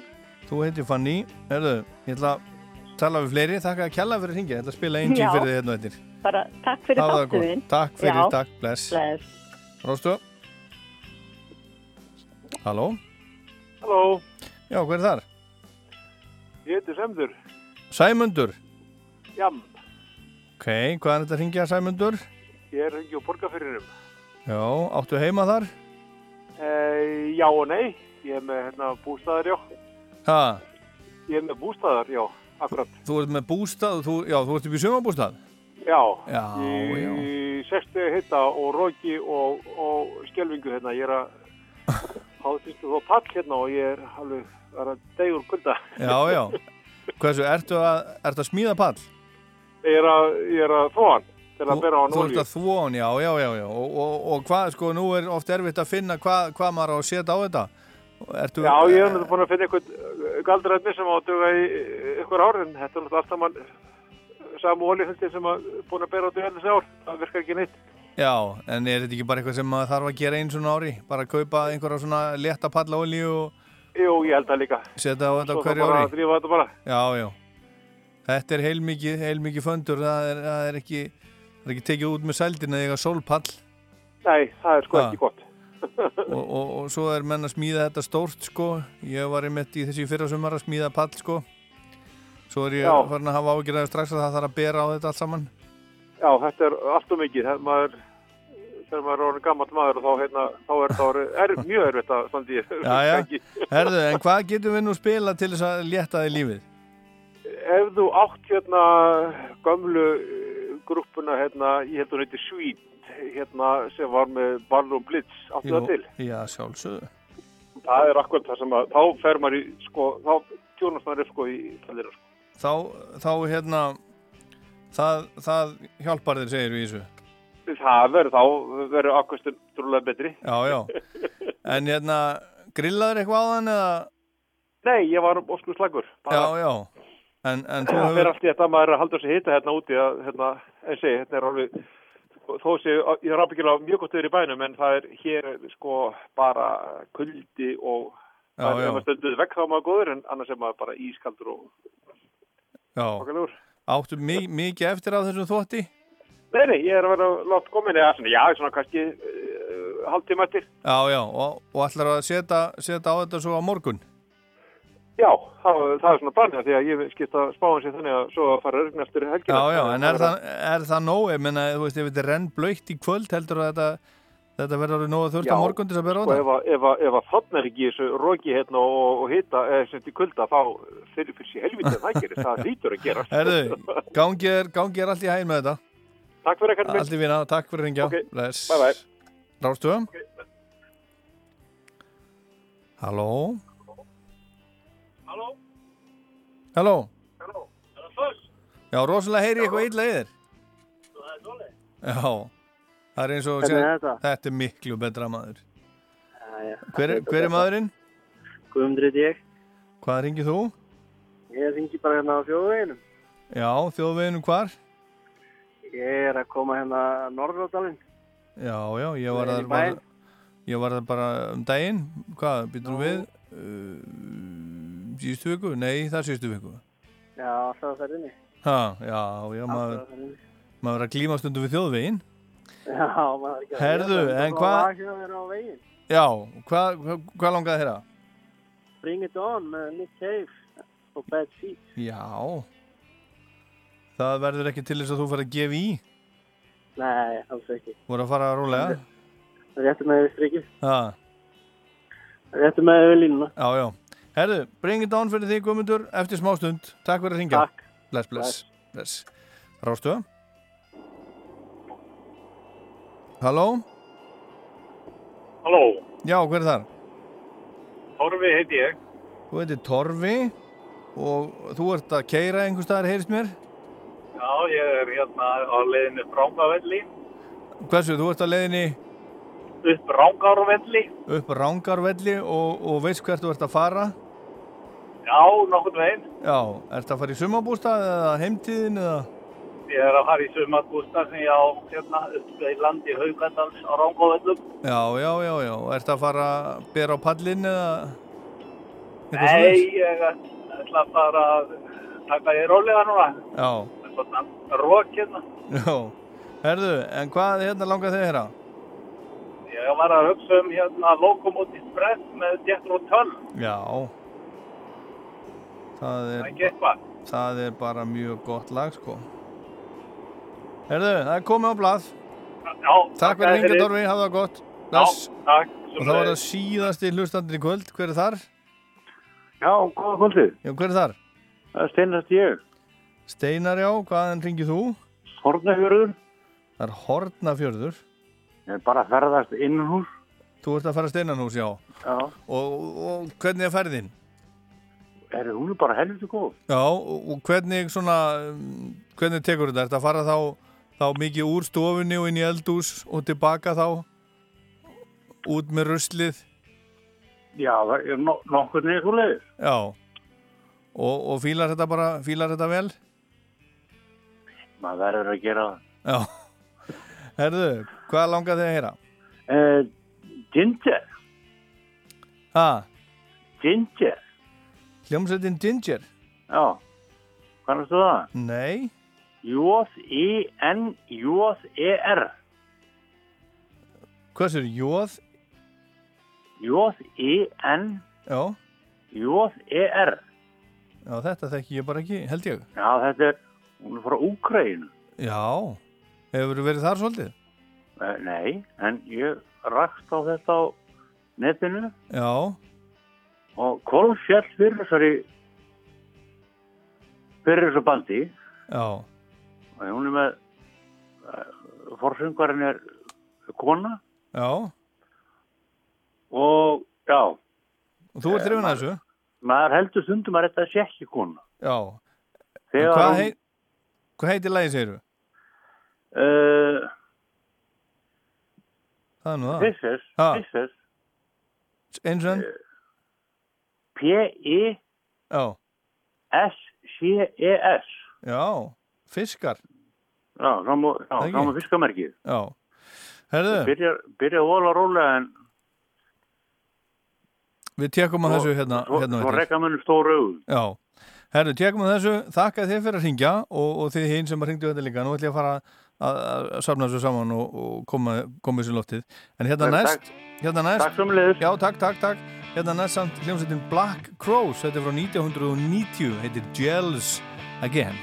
Speaker 1: Þú heitir Fanny, erðu, ég ætla að tala við fleiri, þakka að kjalla fyrir hringið, ég ætla að spila einn tíl fyrir þið hérna og eittir.
Speaker 17: Takk fyrir
Speaker 1: Hafa það Halló?
Speaker 18: Halló,
Speaker 1: Já, hver er þar?
Speaker 18: ég heiti Semdur.
Speaker 1: Sæmundur.
Speaker 18: Jam,
Speaker 1: Ok, hvað er þetta að hringja Sæmundur?
Speaker 18: ég er hengi á borgarfyririnum.
Speaker 1: Já, áttu heima þar?
Speaker 18: E, já og nei, ég er með hérna, bústæðar, já.
Speaker 1: Ha,
Speaker 18: Ég er með bústæðar, já, akkurat.
Speaker 1: þú ert með bústað, þú, já, þú ert upp í sumabústað?
Speaker 18: Já,
Speaker 1: Já, já.
Speaker 18: í 60 hitta og roki og, og skelvingu hérna. Ég er að hafa fyrstu þó pall hérna og ég er alveg að degur kulda.
Speaker 1: Já, já. Hversu, ertu að, ertu að smíða pall?
Speaker 18: Ég er að, ég er að þó hann til að bera á hann
Speaker 1: Þú ert að þvó hann, já, já, já, já. Og, og, og hvað, sko, nú er oft erfitt að finna hvað, hvað maður á að setja á þetta. Ertu,
Speaker 18: Já, ég er náttúrulega búin að finna eitthvað galdræðni sem á að duga í ykkur ár en þetta er náttúrulega alltaf mann samu olíföldi sem að búin að bera á duga þessi ár. Það virkar ekki neitt.
Speaker 1: Já, en er þetta ekki bara eitthvað sem maður þarf að gera einu svona ári? Bara að kaupa einhverja svona létta palla olíu og
Speaker 18: Jú, ég held það líka.
Speaker 1: setja á þetta
Speaker 18: Svo
Speaker 1: á hverju
Speaker 18: það bara
Speaker 1: ári?
Speaker 18: að drífa þetta bara.
Speaker 1: Já, já. Þetta er heilmikið, heilmikið föndur, það er, það er ekki, það er ekki tekið út með sældina þegar sólpall
Speaker 18: Nei, það er sko
Speaker 1: Ha.
Speaker 18: ekki gott. *laughs*
Speaker 1: og, og, og svo er menn að smíða þetta stórt sko. Ég var einmitt í þessi fyrra sumar að smíða pall sko. Svo er ég farin að hafa ágjörðað strax að það þarf að bera á þetta allt saman.
Speaker 18: Já, þetta er allt og mikið. Það, maður, þegar maður er gammal maður og þá, hérna, þá er þetta er mjög erfitt að standa í.
Speaker 1: Já, já. *laughs* Herðu, en hvað getum við nú spila til þess að létta þig lífið?
Speaker 18: Ef þú átt hérna gömlu eh, grúppuna, hérna, ég held hún heiti Svít, hérna, sem var með Ballroom Blitz, áttu það til?
Speaker 1: Já, sjálfsögðu.
Speaker 18: Það er akkurat það sem að, þá fer maður í, sko, þá tjónast maður upp, sko, í fældina, sko.
Speaker 1: Þá, þá hérna, það, það hjálpar þér, segir við í þessu.
Speaker 18: Það verður þá, verður ákvæmstum trúlega betri.
Speaker 1: Já, já. *laughs* En hérna, grillaður eitthvað á þann eða?
Speaker 18: Nei, ég var ósku slagur.
Speaker 1: Já, já. En, en þú
Speaker 18: Það fer
Speaker 1: hefur...
Speaker 18: allt í þetta að maður er að halda sér hita hérna úti að, hérna, en segi, hérna er alveg, þó sé, ég er ábyggilega mjög gott yfir í bænum, en það er hér, sko, bara kuldi og það er- maður stunduð vekk þá er maður góður, en annars er maður bara ískaldur og
Speaker 1: Já.
Speaker 18: Svakalegur.
Speaker 1: Áttu mi mikið eftir af þessum þótti?
Speaker 18: Nei, nei, ég er að vera látt komin, eða svona, já, svona kannski uh, hálftíma eftir.
Speaker 1: Já, já. Og, og ætlar að setja, setja á þetta svo á morgun?
Speaker 18: Já, það, það er svona planið, því að ég skipta spáin sér þannig að svo að fara að regna eftir helgina.
Speaker 1: Já, já. En er það, er það nóg? Ég menna, þú veist, ef þetta er renn blöytt í kvöld, heldur að þetta, þetta verður orðið nóg að þurft á morgun til að bera á
Speaker 18: og
Speaker 1: þetta?
Speaker 18: ef, að- ef, að- að þarna er ekki þessu roki hérna og, og hita, eða sem til kulda, þá fyrir fyrir sér helvítið það gerir, það hlýtur að gera.
Speaker 1: Herðu, *laughs* gangi er, gangi er allt í hægin með þetta.
Speaker 18: Takk fyrir ekkert
Speaker 1: Allt í vina, takk fyrir að ringja.
Speaker 18: Ok,
Speaker 1: Bless.
Speaker 18: bye bye.
Speaker 1: Rástu? Halló?
Speaker 18: Halló?
Speaker 1: Halló?
Speaker 18: Halló? Er það fyrst?
Speaker 1: Já, rosalega heyri ég eitthvað illa í þér.
Speaker 18: Það er svoleið.
Speaker 1: Já, það er eins og
Speaker 19: er þetta?
Speaker 1: þetta er miklu betra maður.
Speaker 19: Jæja.
Speaker 1: Hver, er- hver er maðurinn?
Speaker 19: Guðmundur heiti ég.
Speaker 1: Hvað ringið þú?
Speaker 19: Ég ringi bara hérna á þjóðveginum.
Speaker 1: Já, þjóðveginum hvar?
Speaker 19: Ég er að koma hérna Norðróðalinn.
Speaker 1: Já, já, ég var þar
Speaker 19: í
Speaker 1: bara, var bara um daginn. Hvað, býtum við? Uh, síðustu viku? Nei, það er síðustu viku.
Speaker 19: Já, alltaf að ferðinni.
Speaker 1: Ha, já, já, maður,
Speaker 19: að
Speaker 1: maður að glíma stundu við þjóðvegin.
Speaker 19: Já, maður ekki að
Speaker 1: Herðu,
Speaker 19: er
Speaker 1: en hvað-. Já, hvað hva, langaði að þeirra?
Speaker 19: Bring it on með Nick Cave og Bad Seeds.
Speaker 1: Já, það verður ekki til þess að þú fara að gefa í.
Speaker 19: Nei, alls ekki.
Speaker 1: Voru að fara að rólega.
Speaker 19: Réttu með strikið. Réttu með við línuna.
Speaker 1: já, já. Herðu, bring it on fyrir því Guðmundur eftir smá stund. Takk fyrir að ringja.
Speaker 19: Takk.
Speaker 1: Bless, bless. bless. Rástu? Halló?
Speaker 20: Halló,
Speaker 1: Já, hver er þar?
Speaker 20: Torfi heiti ég.
Speaker 1: Þú heitir Torfi og þú ert að keira einhvers staðar, heyrist mér?
Speaker 20: Já, ég er hérna á leiðinu Rángavelli,
Speaker 1: Hversu, þú ert að leiðinni
Speaker 20: upp Rángarvelli.
Speaker 1: upp Rángarvelli og, og veist hvert þú ert að fara?
Speaker 20: Já, nokkurn veginn.
Speaker 1: Já, ert að fara í sumabústað eða heimtíðin eða?
Speaker 20: Ég er að fara í sumarbústað sem ég á hérna upp í landi Haugandals á Rángavellum.
Speaker 1: Já, já, já, já, ert að fara að bera á pallin eða? eitthvað
Speaker 20: Nei,
Speaker 1: svoleiðis?
Speaker 20: ég ætla að fara að taka ég rólega núna.
Speaker 1: Já,
Speaker 20: Svona rók hérna.
Speaker 1: já. Herðu, en hvað hérna langar þið heyra?
Speaker 20: Ég var að hugsa um hérna Lokomotiv Brett með Jethro Tull.
Speaker 1: Já. Það er,
Speaker 20: eitthvað.
Speaker 1: það er bara mjög gott lag, sko. Herðu, það er komið á blað.
Speaker 20: Já,
Speaker 1: Takk fyrir hingað, Dorfi, hafa það gott. Bless.
Speaker 20: takk.
Speaker 1: Og það var það síðasti hlustandinn í kvöld. Hver er þar?
Speaker 21: Já, góða kvöldið.
Speaker 1: Já, hver er þar?
Speaker 21: Það er steinast ég.
Speaker 1: Steinar, já, hvaðan ringið þú?
Speaker 21: Hornafjörður.
Speaker 1: Það er Hortnafjörður.
Speaker 21: Ég er bara að ferðast innan hús.
Speaker 1: Þú ert að fara steinanhús, já.
Speaker 21: Já.
Speaker 1: Og, og hvernig er ferðin?
Speaker 21: Er hún er bara helviti góð.
Speaker 1: Já, og, hvernig svona, hvernig tekur þetta? Er þetta að fara þá, þá mikið úr stofunni og inn í eldús og tilbaka þá? Út með ruslið?
Speaker 21: Já, það er no nokkur leiðis.
Speaker 1: Já. Og, og fílar þetta bara, fílar þetta vel?
Speaker 21: Maður verður að gera það.
Speaker 1: Já. Herðu, hvað langar þið að heyra?
Speaker 21: Uh, ginger.
Speaker 1: Ha?
Speaker 21: Ginger.
Speaker 1: Hljómsveitin Ginger?
Speaker 21: Já. Kannastu það?
Speaker 1: Nei.
Speaker 21: J-I-N-J-E-R.
Speaker 1: Hvað sér, jóð?
Speaker 21: J-I-N. J-E-R.
Speaker 1: Já, þetta þekki ég bara ekki, held ég.
Speaker 21: Já, þetta er, hún er frá Úkrænu.
Speaker 1: Já. Hefur verið þar svolítið?
Speaker 21: Nei, en ég rakst á þetta á netinu
Speaker 1: Já.
Speaker 21: og Kolfjall fyrir þessari fyrir þessu bandi
Speaker 1: Já.
Speaker 21: Og hún er með uh, forsöngarinn er kona
Speaker 1: Já.
Speaker 21: og já
Speaker 1: Og þú ert
Speaker 21: Eh,
Speaker 1: drifin að
Speaker 21: maður-
Speaker 1: þessu?
Speaker 21: maður heldur stundum að þetta sé ekki kona
Speaker 1: Já. Hvað, heit, hvað heitir lagi, segirðu?
Speaker 21: uh,
Speaker 1: Það er nú það.
Speaker 21: This is. This is
Speaker 1: Eins og enn?
Speaker 21: P-I
Speaker 1: Já. Fiskar.
Speaker 21: Já, þá má, fiskamerkið
Speaker 1: Já. Herðu,
Speaker 21: Byrja, byrja vola rólega en
Speaker 1: við tekum á þessu hérna,
Speaker 21: svo,
Speaker 1: hérna
Speaker 21: rekka munum stóru augun
Speaker 1: Já. Herðu, tekum á þessu. Þakka þið fyrir að ringja og, og þið hinn sem að ringdu þetta líka. Nú ætlum ég að fara að, að safna þessu saman og, og koma, koma þessu í loftið. En hérna
Speaker 21: Takk,
Speaker 1: næst, hérna næst.
Speaker 21: Takk sömuleiðis.
Speaker 1: Já, takk, takk, takk. Hérna næst samt hljómsveitin Black Crows. Þetta er frá 1990. Heitir Gels again.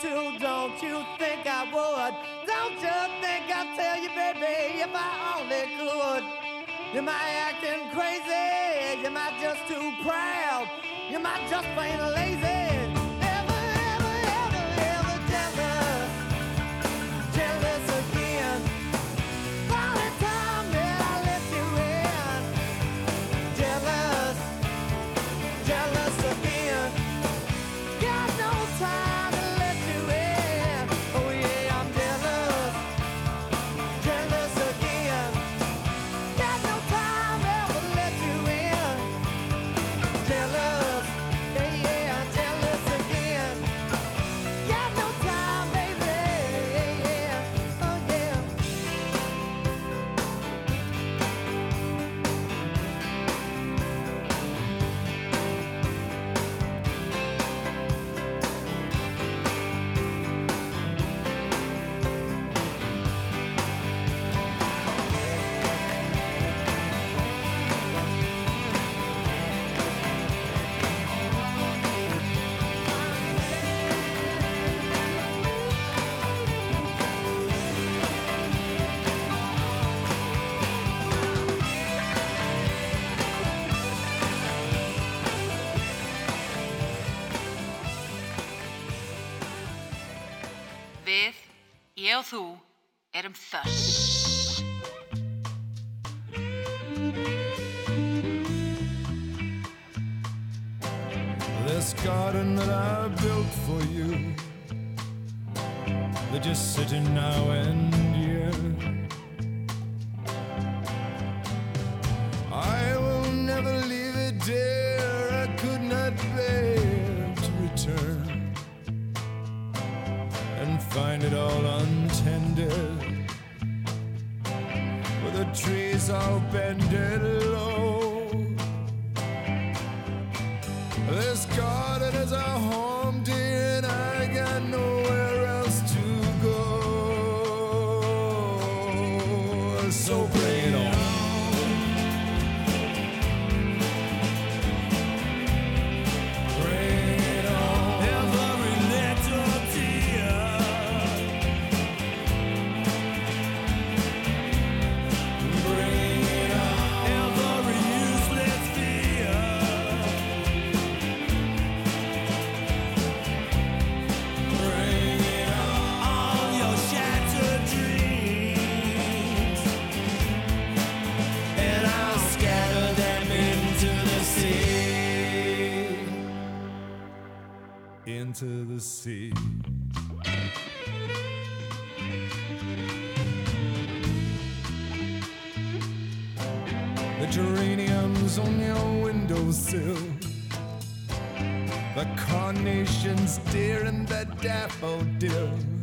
Speaker 22: to, don't you think I would? Don't you think I'd tell you, baby, if I only could? You might acting crazy, you might just too proud, you might just plain lazy.
Speaker 23: on your windowsill. The carnation's dear and the daffodil.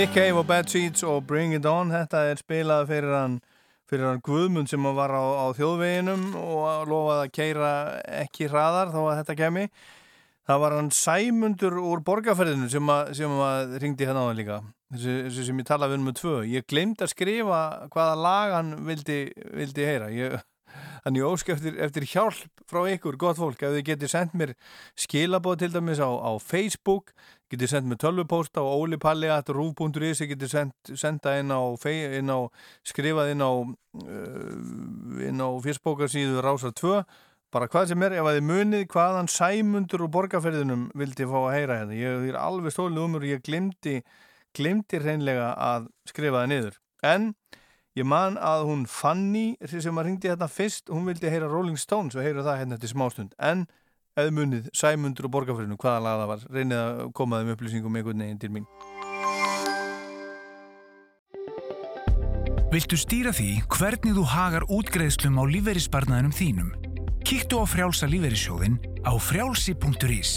Speaker 1: Nick Cave og Bad Seeds og Bring It On þetta er spilað fyrir hann fyrir hann Guðmund sem var á, á þjóðveginum og lofaði að keira ekki hraðar þó að þetta kemi það var hann Sæmundur úr borgarferðinu sem að, sem að ringdi hérna á það líka. Þessi, þessi sem ég talaði um með tvö. Ég gleymd að skrifa hvaða lag hann vildi, vildi heyra. Ég Þannig ósk eftir, eftir hjálp frá ykkur, gott fólk, ef þið getur sendt mér skilabóð til dæmis á, á Facebook, getur sendt mér tölvupóst á olipalli.ruf.is, þið getur sendt, senda inn á, inn á, skrifað inn á, uh, inn á fyrstbókarsíðu Rásar 2, bara hvað sem er, ef að þið munið hvaðan sæmundur og borgarferðinum vildi fá að heyra hérna. Ég er alveg stólið um og ég glimti, glimti hreinlega að skrifa það niður. En Ég man að hún Fanny sem að ringdi hérna fyrst, hún vildi heyra Rolling Stones og heyra það hérna eftir smástund en eða munið, Sæmundur og Borgarfjörðinu hvaða lag það var, reynið að koma þeim upplýsingum einhvern veginn til mín
Speaker 24: Viltu stýra því hvernig þú hagar útgreðslum á lífeyrisbarnaðinum þínum? Kíktu á frjálsa lífeyrissjóðin á frjálsi.is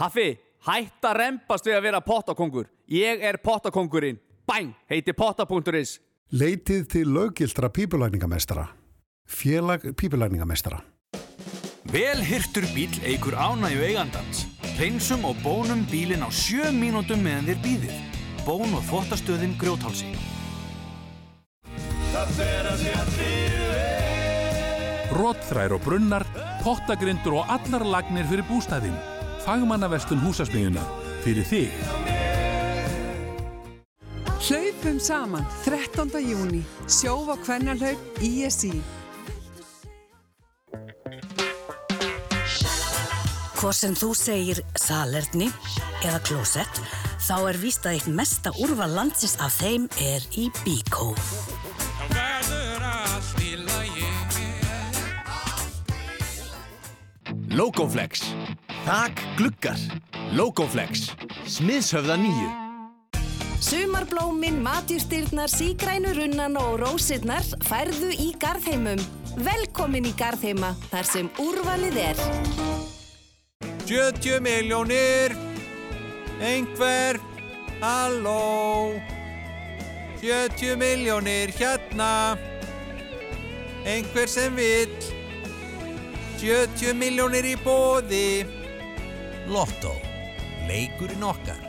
Speaker 25: Haffi, hætt að rempast við að vera pottakongur. Ég er pottakongurinn. Bæn, heiti potta.is.
Speaker 7: Leitið til löggildra pípulækningamestara. Félag pípulækningamestara.
Speaker 23: Vel hirtur bíl eigur ánægju eigandans. Hreinsum og bónum bílinn á sjö mínútum meðan þér býðir. Bón og þvottastöðin grjóthálsi.
Speaker 10: Rótþrær og brunnar, pottagrindur og allar lagnir fyrir bústæðin. Fagmannaverslun húsasmiðuna. Fyrir þig.
Speaker 26: Hlaupum saman 13. júni. Sjófa kvennarhlaup ISI.
Speaker 15: Hvor sem þú segir salerni eða klósett, þá er víst að eitt mesta úrval landsins af þeim er í Bíkó.
Speaker 27: Logoflex. Þak gluggar. Logoflex. Smiðshöfða nýju.
Speaker 13: Sumarblómin, matjúrstyrnar, sígrænu runnan og rósirnar færðu í Garðheimum. Velkomin í Garðheima, þar sem úrvalið er.
Speaker 12: 70 miljónir Einhver. Halló. 70 miljónir hérna. Einhver sem vill. 70 miljónir í bóði Lotto. Leikurinn okkar.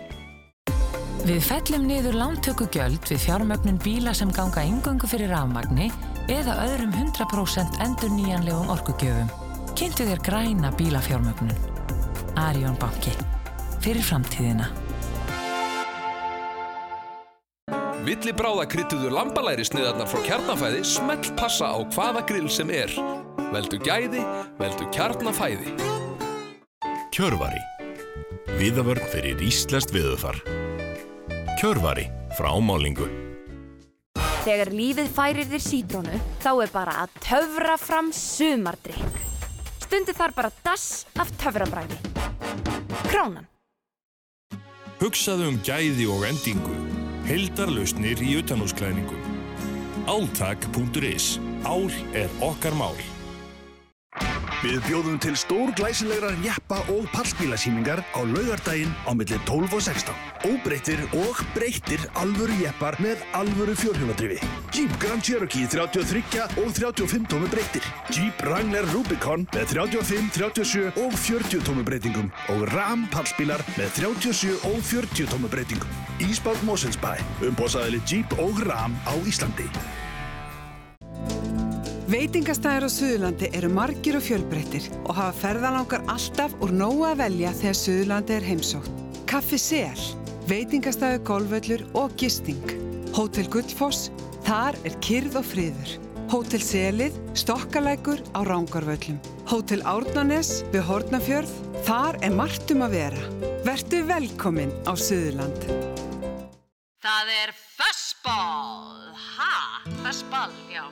Speaker 28: Við fellum niður lántökugjöld við fjármögnun bíla sem ganga yngöngu fyrir rafmagni eða öðrum 100% endur nýjanlegum orkugjöfum. Kynntu þér græna bílafjármögnun. Arjón banki. Fyrir framtíðina.
Speaker 6: Villi bráða kryttuðu lambalæri sniðarnar frá kjarnafæði smelt passa á hvaða grill sem er. Veldu gæði, veldu kjarnafæði.
Speaker 29: Kjörvari. Viðavörn fyrir íslenskt viðufar. Kjörvari frá málingu.
Speaker 30: Þegar lífið færir þér sítrónu, þá er bara að töfra fram sumardrykk. Stundi þar bara dass af töfrabræði. Kránan.
Speaker 31: Hugsaðu um gæði og endingu. Hildarlausnir í utanúsklæðningum. Áltak.is. Ál er okkar mál.
Speaker 32: Við bjóðum til stór glæsilegar jeppa og pallbílasýningar á laugardaginn á milli 12 og 16. Óbreyttir og breyttir alvöru jeppar með alvöru fjórhjóladrifi. Jeep Grand Cherokee 33 og 35 tómi breyttir. Jeep Wrangler Rubicon með 35, 37 og 40 tómi breytingum. Og Ram pallbílar með 37 og 40 tómi breytingum. Ísbátt Moselsbæ. Umbósaðili Jeep og Ram á Íslandi.
Speaker 26: Veitingastæðir á Suðurlandi eru margir og fjölbreyttir og hafa ferðalangar alltaf úr nógu að velja þegar Suðurlandi er heimsótt. Kaffi Sel, veitingastæður golvöllur og gisting. Hótel Gullfoss, þar er kyrð og friður. Hótel Selið, stokkalækur á Rángarvöllum. Hótel Árnanes við Hortnafjörð, þar er margt um að vera. Vertu velkomin á Suðurland.
Speaker 2: Það er fössból. Ha, fössból, já.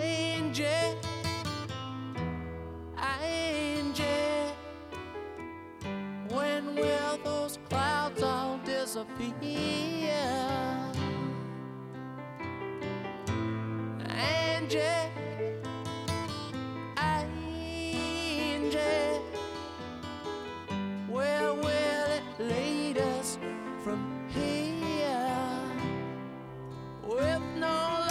Speaker 33: angel, angel. When will those clouds all disappear? Angel, angel. Where will it lead us from here? With no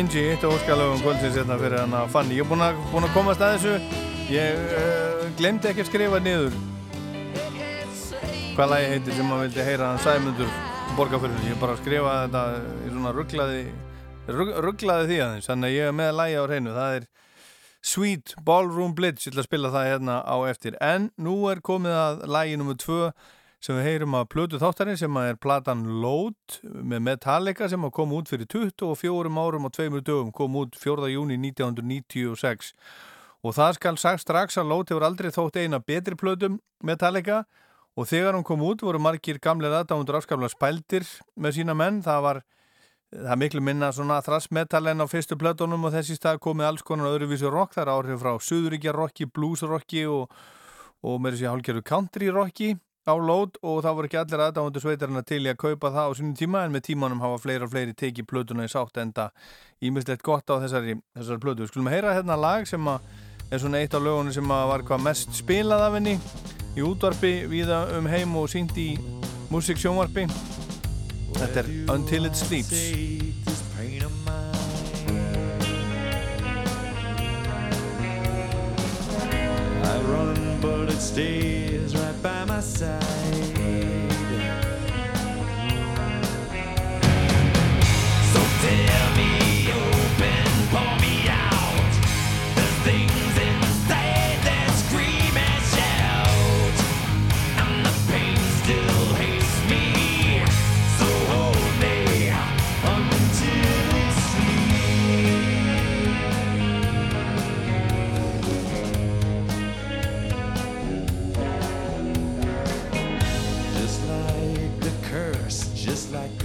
Speaker 33: Angie,
Speaker 1: eitt af óskalöfum kvöldsins hérna fyrir hann að Fanny. Ég er búinn að, búinn að komast að þessu. Ég uh, glemdi ekki að skrifa niður hvað lagi heitir sem maður vildi heyra hann Sæmundur borgarfyrir. Ég bara skrifaði þetta í svona rugglaði, rugglaði því aðeins. Þannig að ég er með lagi á hreinu. Það er Sweet Ballroom Blitz. Ég ætla að spila það hérna á eftir. En nú er komið að lagi nr. 2 sem við heyrum að plötu þáttarinn sem að er platan Load með Metallica sem að koma út fyrir 24 árum og tveimur dögum kom út 4. júni 1996 og það skal sagt strax að Load hefur aldrei þótt eina betri plötum Metallica. Og þegar hún kom út voru margir gamlega aðdáðundur afskaplega spældir með sína menn. Það var það miklu minna svona þrassmetal en á fyrstu plötunum og þessi stað komið alls konar öðruvísu rock, það er áhrif frá suðuríkja rocki, blues rocki og, og með þessi hálfgerðu country rocki á lót og það voru ekki allir aðdáðundur sveitarinn til í að kaupa það á sínum tíma en með tímanum hafa fleiri og fleiri tekið plötuna í sátt enda ímislegt gott á þessari, þessari plötu. Skulum heyra hérna lag sem að er svona eitt af lögunum sem að var hvað mest spilað af henni í útvarpi viða um heim og sínt í músiksjónvarpi. Þetta er Until It Sleeps.
Speaker 34: I run, but it stays by my side.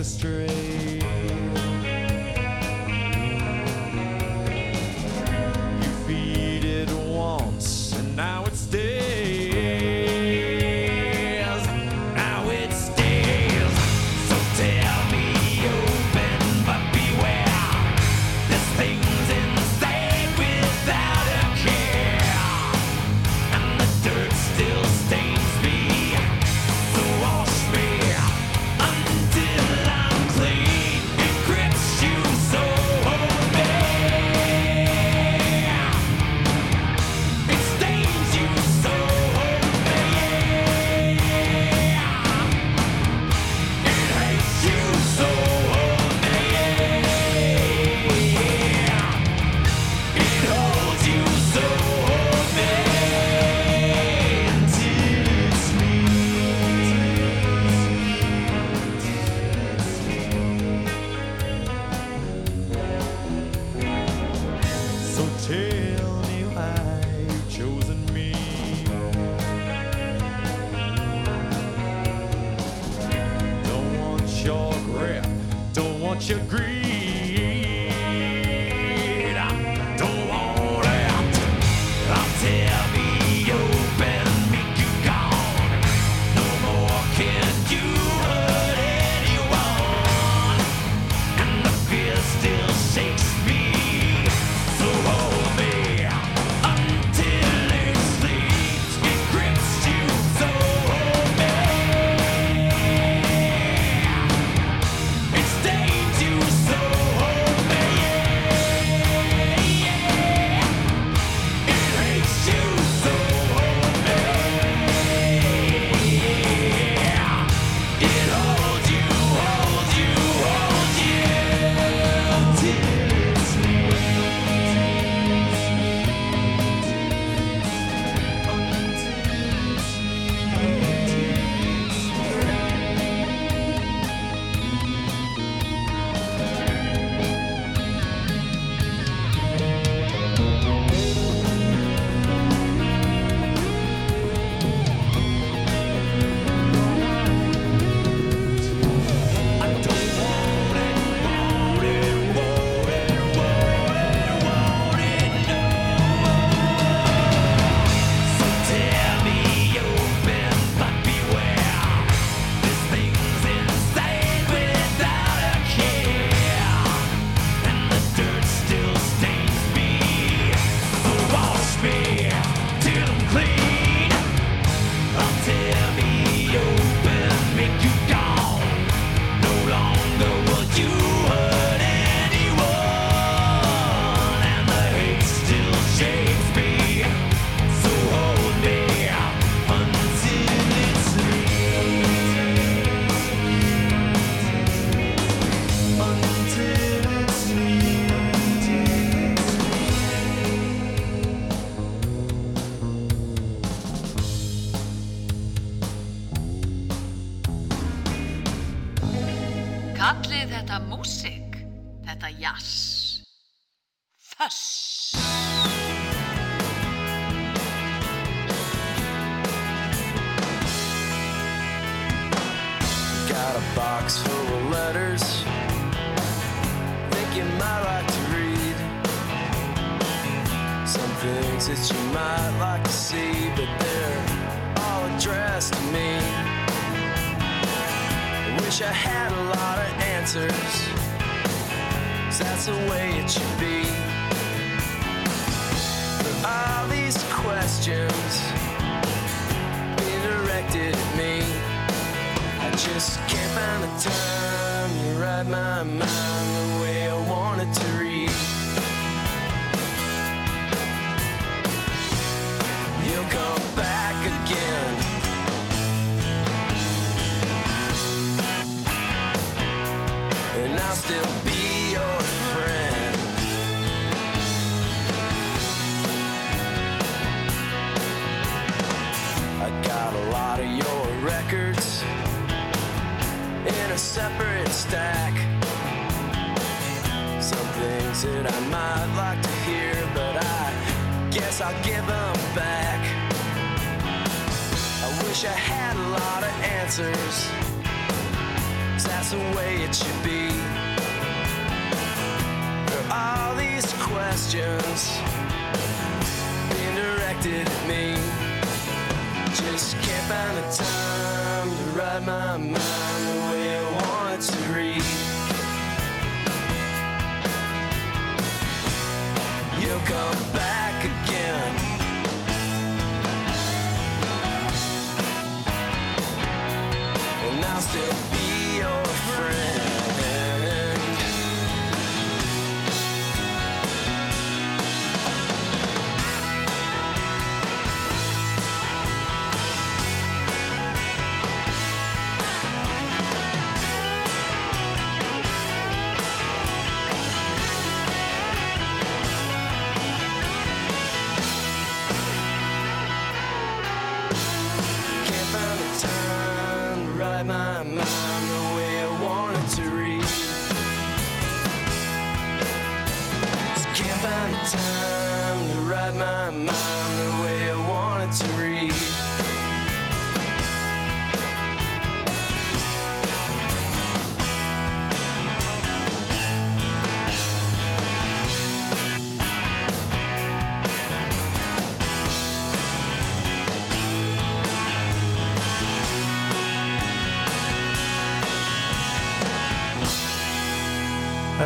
Speaker 2: astray.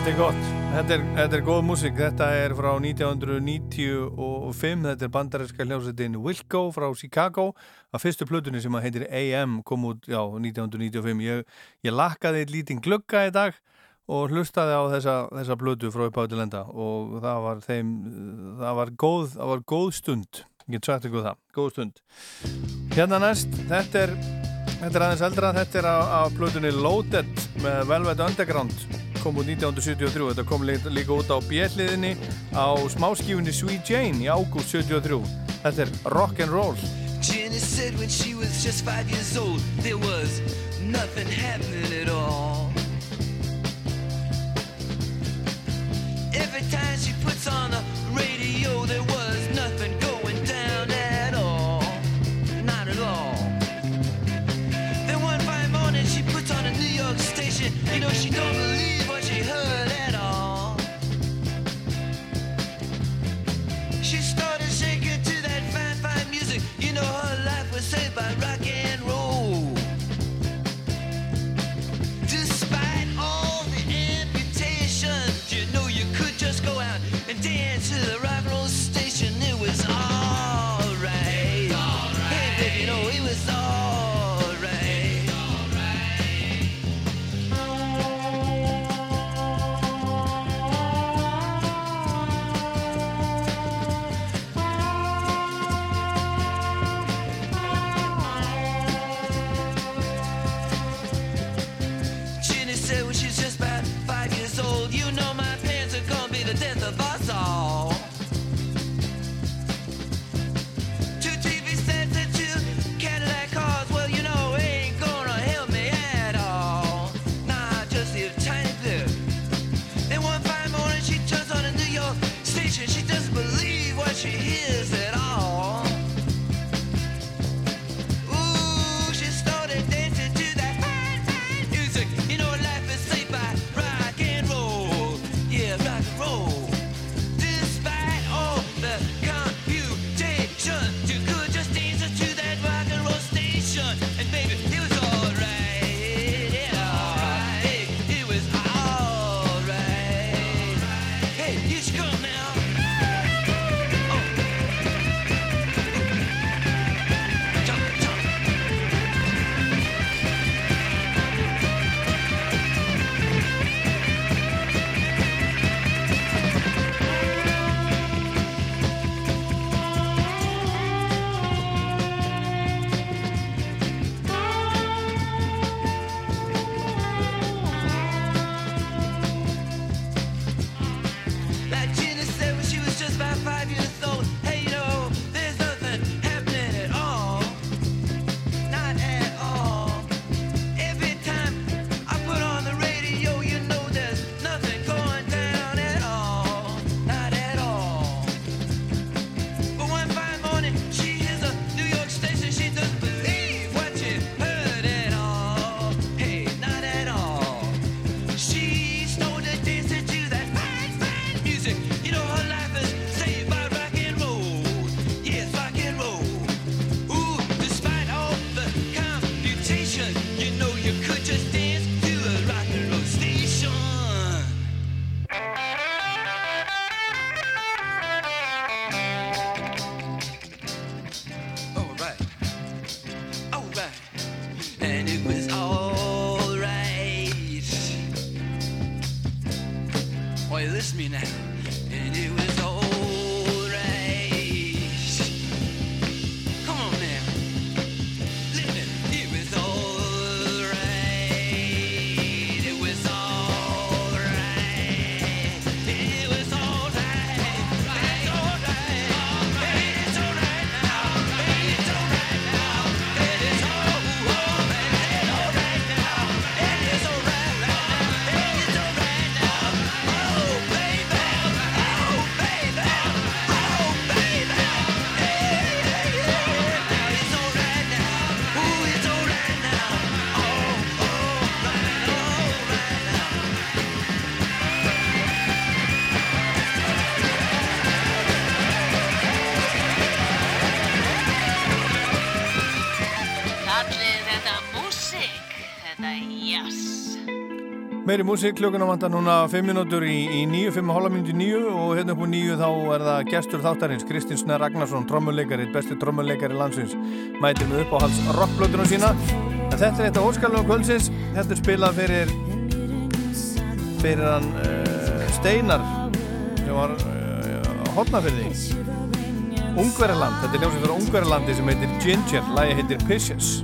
Speaker 2: Þetta
Speaker 1: er gott, þetta er, þetta er góð músík, þetta er frá 1995, þetta er bandarinska hljómsveitin Wilco frá Chicago. Að fyrstu plötunni sem heitir AM kom út já, 1995, ég, ég lakkaði eitt lítinn glögga í dag og hlustaði á þessa, þessa plötu frá uppáttilenda og það var, þeim, það var góð, það var góð stund, ég get sagt ykkur það, góð stund. Hérna næst, þetta er, þetta er aðeins eldra, þetta er á plötunni Loaded með Velvet Underground kom út 1973 þetta kom líka út á bjelliðinni á smáskífunni Sweet Jane í ágúst 73 þetta er Rock'n'Roll
Speaker 34: Jenny said when she was just five years old there was nothing happening at all. Every time she puts on the radio there was nothing going down at all. Not at all. Then one fine morning she puts on a New York station. You know she don't believe
Speaker 35: Meiri músík, klukkuna vantar núna 5 minútur í, í 9, 5,5 minúti 9 og hérna upp á 9 þá er það gestur þáttarins Kristinn Snær Ragnarsson, trommuleikari, besti trommuleikari landsins. Mætir með upp á hals rockblöðunum sína. En þetta er eitt af óskalum kvöldsins. Þetta er spilað fyrir fyrir hann uh, Steinar sem var uh, hotnafyrði Ungverðarland, þetta er ljósið fyrir Ungverðarlandi sem heitir Ginger, lagi heitir Pisces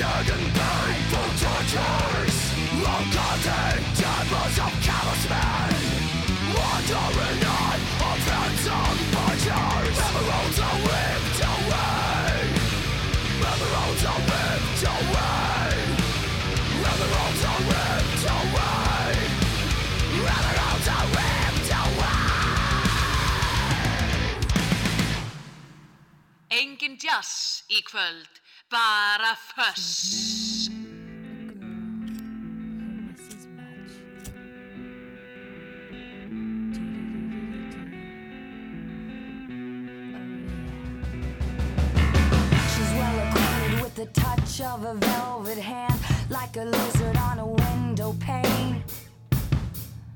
Speaker 36: Don't
Speaker 37: suffocate in painful tortures Long-cutting tables of callous men Wandering on of phantom punchers Emeralds are ripped away Emeralds are ripped away Emeralds are ripped away Emeralds are ripped away
Speaker 15: dass í kvöld. Bara
Speaker 35: with the touch of a velvet hand, like a lizard on a window pane.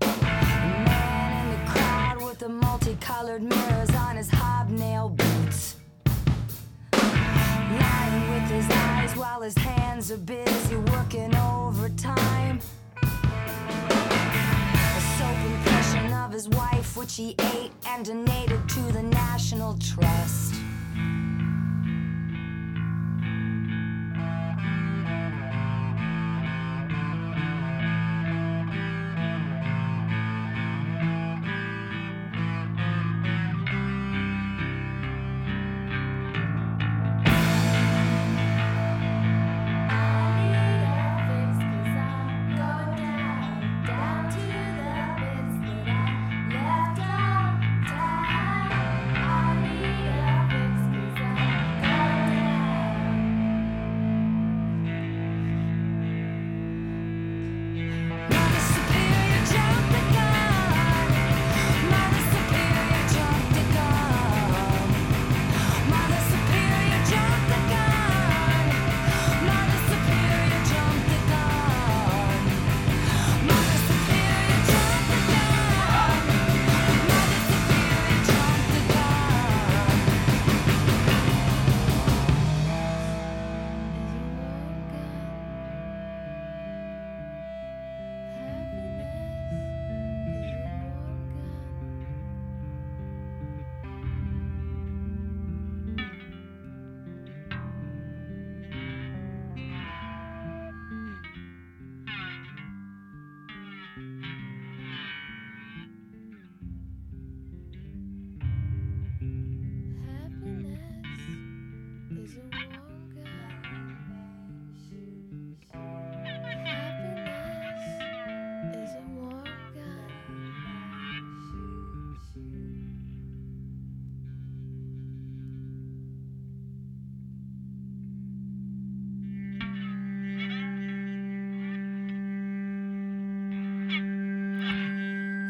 Speaker 35: Man in the crowd with the multicolored mirrors while his hands are busy working overtime. A soap impression of his wife, which he ate and donated to the National Trust.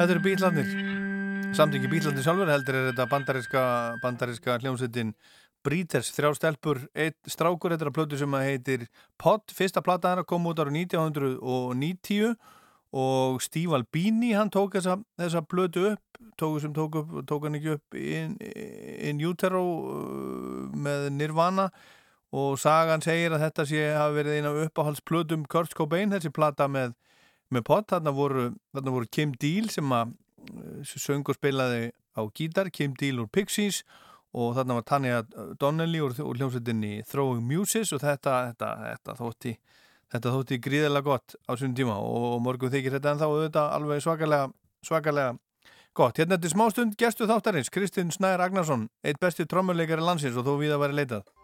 Speaker 1: Þetta eru bílarnir samt ekki bílarnir sjálfur heldur er þetta bandariska, bandariska hljómsveitin Breeders, þrjá stelpur strákur, þetta er að plötu sem að heitir Pod, fyrsta plata hennar kom út ára 1990 og Steve Albini hann tók þessa, þessa plötu upp tók, tók, upp, tók hann ekki upp in, in Utero uh, með Nirvana. Og sagan segir að þetta sé hafi verið eina uppáhaldsplötum Kurt Cobain, þessi plata með með pott, þarna voru, þarna voru Kim Deal sem að söng og spilaði á gítar, Kim Deal úr Pixies og þarna var Tanya Donnelly úr, úr hljómsveitinni Throwing Muses og þetta, þetta, þetta þótti þetta þótti gríðilega gott á svona tíma og, morgun þykir þetta en þá auðvitað alveg svakalega, svakalega gott. Hérna þetta er smástund gestu þáttarins Kristinn Snær Agnarsson, eitt besti trommuleikari landsins og þó við að vera leitað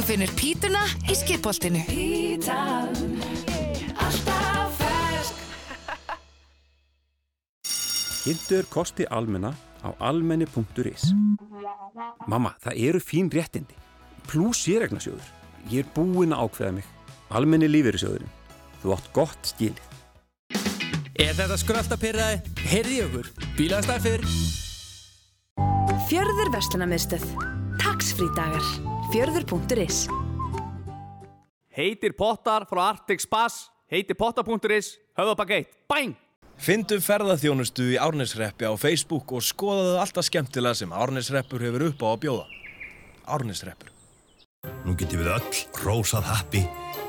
Speaker 13: Þú finnir pítuna í skipholtinu.
Speaker 35: Pítan, alltaf fersk.
Speaker 8: Kynntur kosti almenna á almenni.is Mamma, það eru fín réttindi. Plús sérregnarsjóður. Ég er búinn að ákveða mig. Almenni lífeyrissjóðurinn. Þú átt gott skilið.
Speaker 3: Er þetta skröltapyrraði? Heyrði okkur. Bílastæð fyrr.
Speaker 28: Fjörður Vestlunarmiðstöð. Taxfrí dagar. Fjörður.is
Speaker 38: Heitir pottar frá Arctic Spas. Heitir potta.is. Höfðabak 1. Bæng!
Speaker 14: Findu ferðarþjónustu í Árnesreppi á Facebook og skoðaðu alltaf skemmtilega sem Árnesreppur hefur upp á að bjóða. Árnesreppur.
Speaker 32: Nú getum við öll rósað happi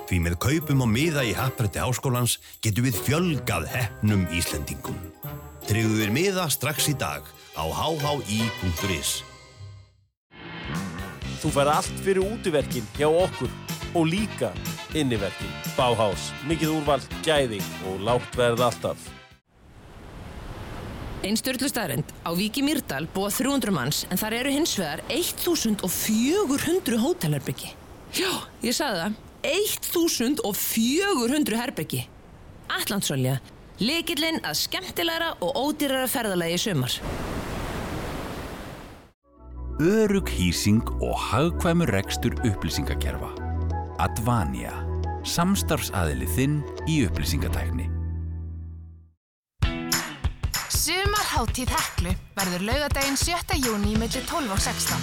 Speaker 32: því með kaupum og miða í happrætti háskólans getum við fjölgað hefnum Íslendingum. Tryggðu við miða strax í dag á hhi.is.
Speaker 39: Þú fær allt fyrir útiverkin hjá okkur og líka inniverkin. Bauhaus, mikið úrval, gæði og lágt verð alltaf.
Speaker 40: Einn störtlu staðrind. Á Víki Mýrdal búa 300 manns en þar eru hins vegar 1400 hótelherbyggi. Já, ég sagði það. 1400 herbyggi. Allandsölja. Lekillinn að skemmtilegra og ódýrara ferðalagi í sumar.
Speaker 29: Örug hýsing og hagkvæmur rekstur upplýsingakerfa. Advania. Samstarfsaðili þinn í upplýsingatækni.
Speaker 13: Sumarháttíð Heklu verður laugadaginn 7. júni millir 12 og 16.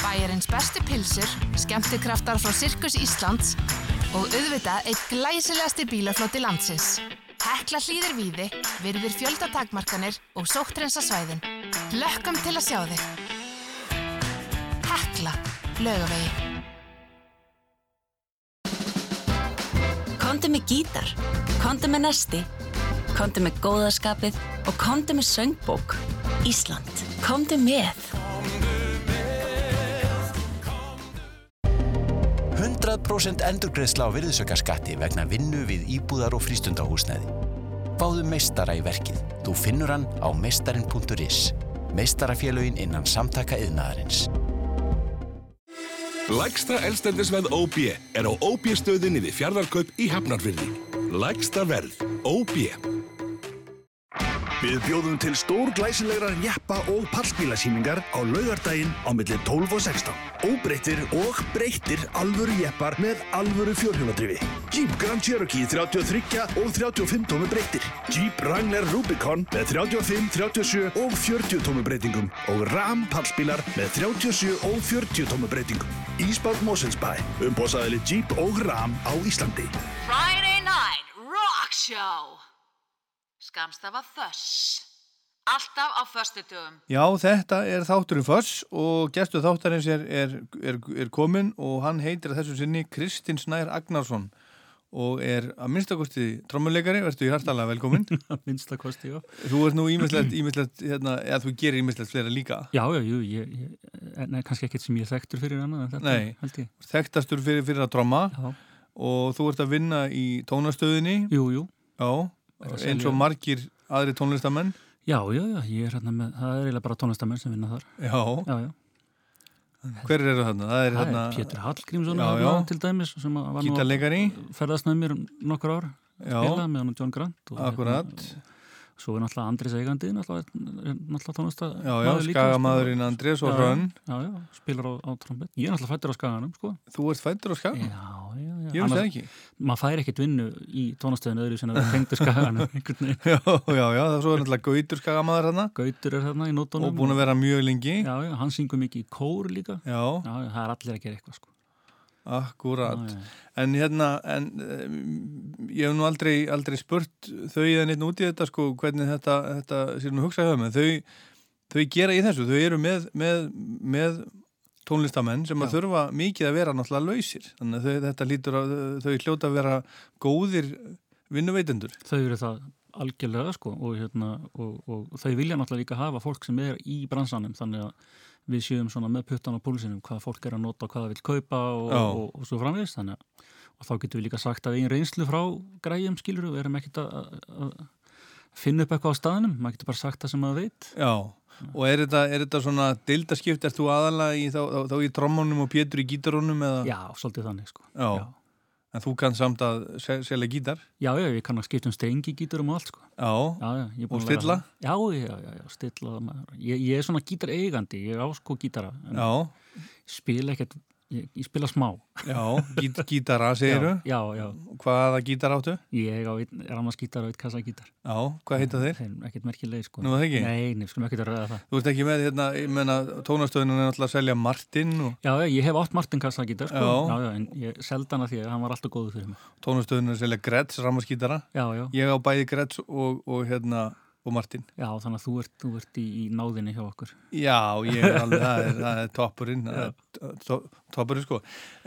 Speaker 13: Bæjarins bestu pilsur, skemmtikraftar frá Sirkus Íslands og auðvitað eitt glæsilegasti bílaflóti landsins. Hekla hlýðir víði, virðir fjöldatakmarkanir og sóttrensa svæðin. Lökkum til að sjá þig. Hekla, laugavegi.
Speaker 41: Kondu með gítar, kondu með nesti, kondu með góðaskapið og kondu með söngbók. Ísland, kondu með.
Speaker 42: 100% endurgreðsla á virðisaukaskatti vegna vinnu við íbúðar og frístundahúsnæði. Fáðu meistara í verkið. Þú finnur hann á meistarin.is. Meistarafélögin innan samtaka yðnaðarins.
Speaker 31: Lægsta elstendisverð OB er á OB stöðinni við fjardarkaup í Hafnarfyrði. Lægsta verð OB.
Speaker 32: Við bjóðum til stór glæsilegar jeppa og pallbílasýningar á laugardaginn á milli 12 og 16. Óbreyttir og breyttir alvöru jeppar með alvöru fjórhjóladrifi. Jeep Grand Cherokee 33 og 35 tómi breyttir. Jeep Wrangler Rubicon með 35, 37 og 40 tómi breytingum. Og Ram pallbílar með 37 og 40 tómi breytingum. Ísbátt Moselsbæ, umbósaðili Jeep og Ram á Íslandi.
Speaker 2: Friday Night Rock Show Skamstafa Þöss. Alltaf á föstudögum.
Speaker 1: Já, þetta er þátturinn Föss og gestu þáttarins er, er, er, er komin og hann heitir að þessu sinni Kristinn Snær Agnarsson og er að minnstakosti trommuleikari, verður í hartalega velkomin *laughs*
Speaker 43: að minnstakosti, já.
Speaker 1: Þú ert nú ímislegt, ímislegt hérna, eða þú gerir ímislegt fleira líka.
Speaker 43: Já, já, jú, ég, ég, nei, kannski ekkert sem ég er þekktur fyrir annað en þetta,
Speaker 1: Nei, þekktastur fyrir, fyrir að tromma
Speaker 43: Já.
Speaker 1: og þú ert að vinna í tónastöðinni.
Speaker 43: Jú, jú.
Speaker 1: Já, eins og margir aðri tónlistamenn
Speaker 43: Já, já, já, ég er hérna með, það er eiginlega bara tónlistamenn sem vinna þar
Speaker 1: Já,
Speaker 43: já, já.
Speaker 1: Hver eru þarna? Það er, hérna,
Speaker 43: er Pétur Hallgrímsson til dæmis sem var nú ferðast með mér nokkur ár
Speaker 1: Já.
Speaker 43: spila með hann og John Grant og,
Speaker 1: Akkurat.
Speaker 43: hérna, Svo er náttúrulega Andris eigandi náttúrulega, tónlista
Speaker 1: Já, já, Skagamaðurinn Andrés og Hrönn.
Speaker 43: Spilar á, á trombett Ég er náttúrulega fættur á Skaganum, sko
Speaker 1: Þú ert fættur á Skaganum?
Speaker 43: Já
Speaker 1: Ég veist það ekki.
Speaker 43: Maður fær ekkert vinnu í tónastöðinu öðru sem að það tengdur veginn.
Speaker 1: Já, já, já, það er svo náttúrulega Gautur Skagamaður hérna
Speaker 43: Gautur er hérna í nótunum
Speaker 1: og búin að vera mjög lengi
Speaker 43: Já, já, hann syngur mikið í kór líka
Speaker 1: Já,
Speaker 43: já, það er allir að gera eitthvað, sko
Speaker 1: Akkurat. En hérna, en ég hef nú aldrei, aldrei spurt þau eða neitt út í þetta sko, hvernig þetta, þetta sér nú hugsaði. Þau, þau gera í þessu, þau eru með, með, með tónlistamenn sem að þurfa mikið að vera náttúrulega lausir. Þannig að þau, þetta lítur að þau hljóta að vera góðir vinnuveitendur.
Speaker 43: Þau eru það algjörlega sko og, hérna, og, og þau vilja náttúrulega líka hafa fólk sem er í bransanum þannig að við séum svona með puttan á púlsinum hvað fólk er að nota og hvað það vil kaupa og, og svo framvegist þannig að og þá getum við líka sagt að einn reynslu frá græjum skilur við erum ekkert að, að að finna upp eitthvað á staðnum maður getur bara sagt það sem maður veit
Speaker 1: Já, og er þetta, er þetta svona deildaskipt, ert þú aðalega í, þá, þá, þá í trommunum og Pétur í gítarónum eða?
Speaker 43: Já, svolítið þannig sko
Speaker 1: Já. En þú kann samt að sel- selja gítar?
Speaker 43: Já, já, ég kann að skipta um stengi gítarum og allt sko
Speaker 1: Já,
Speaker 43: já, já er
Speaker 1: og stilla?
Speaker 43: Já, já, já, já, stilla ég, ég er svona gítar eigandi, ég á sko gítara
Speaker 1: Já.
Speaker 43: spila ekkert ég, ég spila smá
Speaker 1: Já, gít, gítara segiru? *laughs*
Speaker 43: Já, já, já.
Speaker 1: Hvaða gítar áttu?
Speaker 43: Ég á einn rammaskítar og einn kassagítar
Speaker 1: Já, hvað heita þeir?
Speaker 43: Þeir ekkert merkileg sko
Speaker 1: Nú, það ekki?
Speaker 43: Nei, nei, skulum ekkert að ræða það
Speaker 1: Þú ert ekki með, hérna, ég menna, tónastöðinu er náttúrulega að selja Martin og
Speaker 43: Já, já, ég hef átt Martin kassagítar sko
Speaker 1: Já.
Speaker 43: já, já, en ég seldan að því að hann var alltaf góður fyrir mig
Speaker 1: tónastöðinu er að selja Gretz, rammaskítara.
Speaker 43: Já, já.
Speaker 1: Ég á bæði Gretz og, og, hérna, og Martin.
Speaker 43: Já, þannig að þú ert, þú ert í, í náðinni hjá okkur
Speaker 1: Já, ég er alveg, það er, það er *laughs* toppurinn, to- toppurinn, sko.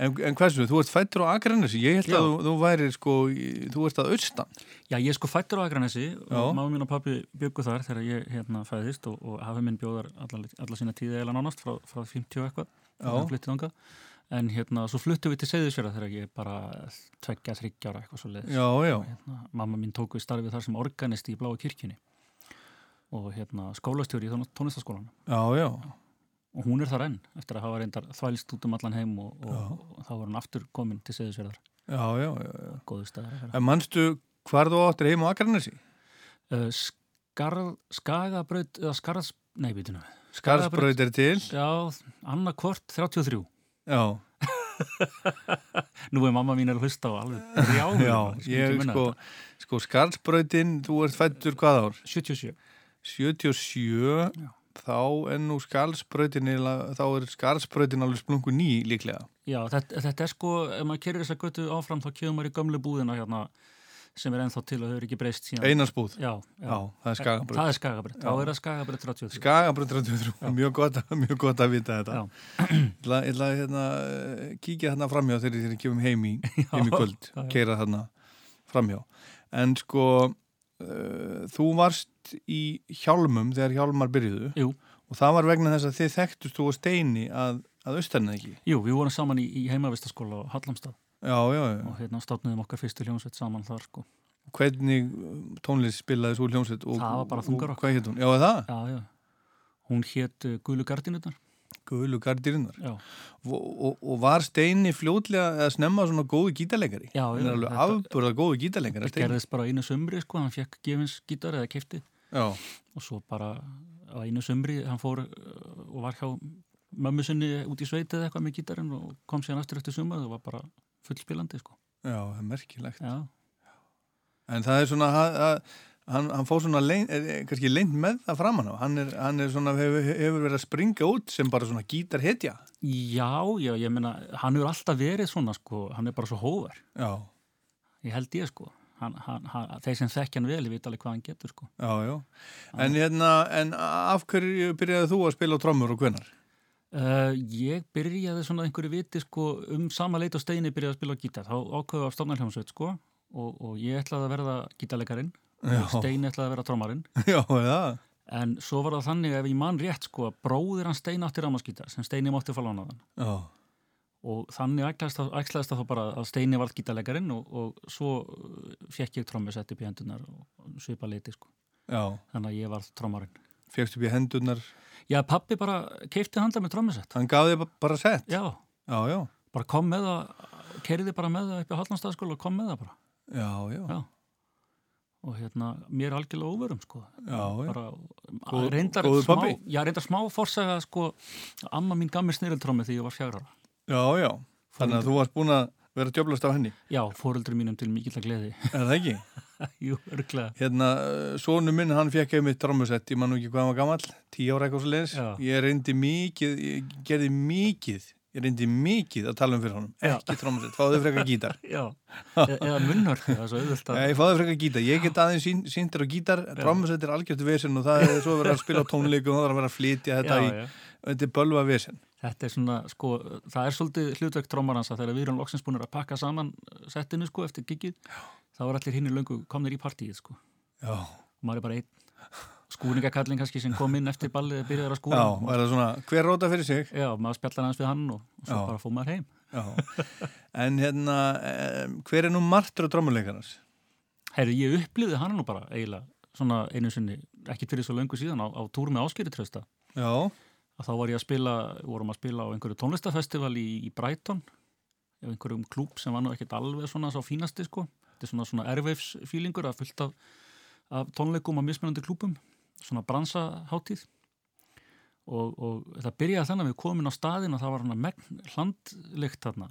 Speaker 1: En, en hversu, þú ert fættur á Akranesi, ég held
Speaker 43: Já.
Speaker 1: að þú, þú væri, sko, þú ert að austan.
Speaker 43: Já, ég er sko fættur á Akranesi
Speaker 1: Já.
Speaker 43: og máma mín og pappi byggu þar þegar ég hérna fæðist og, og hafi minn bjóðar alla, alla sína tíði eða nánast frá, frá 50 og eitthvað þegar hann flyttið þangað. En hérna, svo fluttum við til Seyðisfjörða þegar ég bara tveggja, þryggja ára eitthvað svo leiðis.
Speaker 1: Já, já.
Speaker 43: Hérna, mamma mín tók við starfið þar sem organist í Bláa kirkjunni og hérna skólastjóri í tónlist- tónlistaskólanum.
Speaker 1: Já, já.
Speaker 43: Og hún er þar enn eftir að hafa reyndar þvælst út um allan heim og, og, og þá var hún aftur komin til Seyðisfjörðar.
Speaker 1: Já, já, já. já.
Speaker 43: Góðu staðar
Speaker 1: manstu hvar þú áttir heim á Akranesi?
Speaker 43: Uh, skarð, skagabraut eða skarðs, nei, við.
Speaker 1: Skarðsbraut er til.
Speaker 43: Já, annarkvort 33.
Speaker 1: Já. *laughs*
Speaker 43: Nú er mamma mín að hlusta á alveg.
Speaker 1: Já,
Speaker 43: sko,
Speaker 1: ég sko, sko Skarðsbrautin, þú ert fættur hvað ár?
Speaker 43: 77.
Speaker 1: 77, þá er nú eiginlega- þá er Skarðsbrautin alveg splungu ný líklega.
Speaker 43: Já, þetta, þetta er sko, ef maður kerir þessa götu áfram þá kemur maður í gömlu búðina hérna sem er ennþá til og hefur ekki breyst síðan.
Speaker 1: Einarsbúð?
Speaker 43: Já,
Speaker 1: Já, það er Skagabraut.
Speaker 43: Það er skagabröð, þá
Speaker 1: Já.
Speaker 43: er það skagabröð 33.
Speaker 1: Skagabröð 33, mjög gott, mjög gott að vita þetta. Ég ætla, að hérna, eh, kíkja hérna framhjá þegar ég kemum heim í, *laughs* heim í kvöld,
Speaker 43: já, já.
Speaker 1: keira þarna framhjá. En sko, uh, þú varst í hjálmum þegar hjálmar byrjuðu
Speaker 43: Jú.
Speaker 1: og það var vegna þess að þið þekktust þú og Steini að, að austanna ekki.
Speaker 43: Jú, við vorum saman í, í heimavistaskóla á Hallamstað.
Speaker 1: Já, já, já.
Speaker 43: Og hérna státnuðum okkar fyrstu hljómsveit saman þar sko.
Speaker 1: Hvernig um, tónlist spilaði svo hljómsveit? Og,
Speaker 43: Það var bara þungarokk.
Speaker 1: Já, það?
Speaker 43: Já, já. Hún hétt uh, Gulu Gardinutnar. Já.
Speaker 1: Og, og, og var Steini fljótlega að snemma svona góðu gítarleikari? Hann er alveg afburða góðu gítarleikari.
Speaker 43: Það gerðist bara einu sumri sko, hann fekk gefins gítar eða kefti.
Speaker 1: Já.
Speaker 43: Og svo bara á einu sumri, hann fór uh, og var hjá mömmu sinni út í sveitið eða eitthvað með gítarinn og kom síðan aftur eftir sumað og var bara fullspilandi sko.
Speaker 1: Já, það er merkilegt.
Speaker 43: Já.
Speaker 1: En það er svona, ha- hann, hann fór svona lein, er, er, kannski leint með það framan á. Hann er, hann er svona, hefur, hefur verið að springa út sem bara svona gítarhetja.
Speaker 43: Já, já, ég meina, hann hefur alltaf verið svona sko, hann er bara svo hóver.
Speaker 1: Já.
Speaker 43: Ég held ég sko. Hann, hann, hann, þeir sem þekkja hann vel, ég veit alveg hvað hann getur sko.
Speaker 1: Já, já. En hérna, en af hverju byrjaði þú að spila á trommur og hvenar?
Speaker 43: Uh, ég byrjaði svona einhverju viti sko um sama leit og steini byrjaði að spila á gítar þá ákveðu af stofnarhljómsveit sko og, og ég ætlaði að verða gítarleikarin Steini ætlaði að *laughs*
Speaker 1: Já, það.
Speaker 43: en svo var það þannig ef ég man rétt sko að bróðir hann steini átti rámaskítar sem steini mátti fá lánaðan
Speaker 1: Já.
Speaker 43: og þannig ætlaðist það, þá bara að steini varð gítarleikarin og, og svo uh, fekk ég trommusett upp í hendunar og svipa leiti sko
Speaker 1: Já.
Speaker 43: þannig að ég varð trommarinn
Speaker 1: Fjöxt upp í hendurnar?
Speaker 43: Já, pappi bara keipti handa með trommusett
Speaker 1: Hann gaf þig ba- bara sett?
Speaker 43: Já.
Speaker 1: Já, já.
Speaker 43: Bara kom með það, keiriði bara með það upp í Hallandstaðskóla og kom með það bara.
Speaker 1: Já, já.
Speaker 43: Já. Og hérna, mér er algjörlega óverum, sko.
Speaker 1: Já.
Speaker 43: Bara,
Speaker 1: Góð-
Speaker 43: reyndar smá, já, reyndar smá fórsaga, sko, amma mín gaf mér snirildrómi þegar ég var fjagrara.
Speaker 1: Já, já. Þannig að þú varst búin að vera djöblast af henni?
Speaker 43: Já, fóreldri mínum til mikill að gleði.
Speaker 1: Er það ekki? *laughs*
Speaker 43: Jú, örglega.
Speaker 1: Hérna, sónu minn, hann fekk einmitt drömmusett, ég man nú ekki hvað hann var gammal, tíu ára eitthvað svo leiðis. Ég reyndi mikið, ég gerði mikið, ég reyndi mikið að tala um fyrir honum. Ekki drömmusett, fáðu frekar gítar. *laughs*
Speaker 43: Já, e eða að...
Speaker 1: Nei, fáðu frekar gítar. Ég get aðeins sín, síndir á gítar, drömmusett er algjört vesen og það er svo verið að spila á tónleikum og það er að vera að flytja þetta
Speaker 43: Já,
Speaker 1: í, þetta er bölva vesen.
Speaker 43: Þetta er svona, sko, það er svolítið hlutverk trómarans að þegar við erum loksins búin að pakka saman settinu, sko, eftir giggið, þá er allir hinn í löngu komnir í partíið, sko.
Speaker 1: Já.
Speaker 43: Og maður er bara einn skúningakalling kannski sem kom inn eftir ballið eða byrjaði að skúra.
Speaker 1: Já, og er það svona, hver róta fyrir sig?
Speaker 43: Já, maður spjallar hans við hann og, og svo
Speaker 1: Já.
Speaker 43: bara fóð maður heim.
Speaker 1: Já. En hérna, hver er nú martur á drömmuleikarnas?
Speaker 43: Herri, ég upplýði hann nú bara eiginlega svona einu sinni, ekki fyrir svo löngu síðan á, á túr með áskýritrösta.
Speaker 1: Já.
Speaker 43: Að þá var ég að spila, vorum að spila á einhverju tónlistafestival í, í Brighton ef einhverjum klúb sem var nú ekkert alveg svona svo fínasti sko. Þetta er svona svona airwaves feelingur að fullt af, af tónleikum á mismunandi klúbum, svona bransaháttíð og, og það byrjaði þannig að við komum inn á staðin og það var hana megn hlandlykt þarna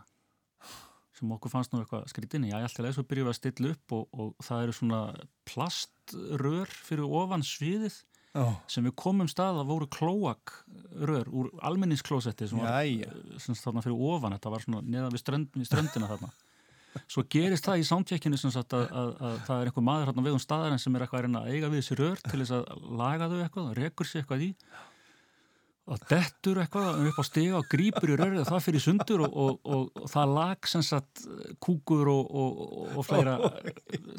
Speaker 43: sem okkur fannst nú eitthvað skrítinni, já, alltaf leið svo byrjuðum við að stilla upp og, og það eru svona plaströr fyrir ofan sviðið
Speaker 1: Já.
Speaker 43: sem við komum stað að voru klóakrör úr almenningsklósetti sem var sagt þarna fyrir ofan, þetta var svona neðan við ströndina þarna svo gerist það í soundcheckinu sem sagt að, að, að það er einhver maður hérna vegum staðarinn sem er eitthvað að að eiga við þessi rör til þess að laga þau eitthvað og rekur sér eitthvað í og dettur eitthvað upp á stiga og grípur í rörið og það fyrir sundur og, og, og, og það lag sem sagt kúkur og, og fleira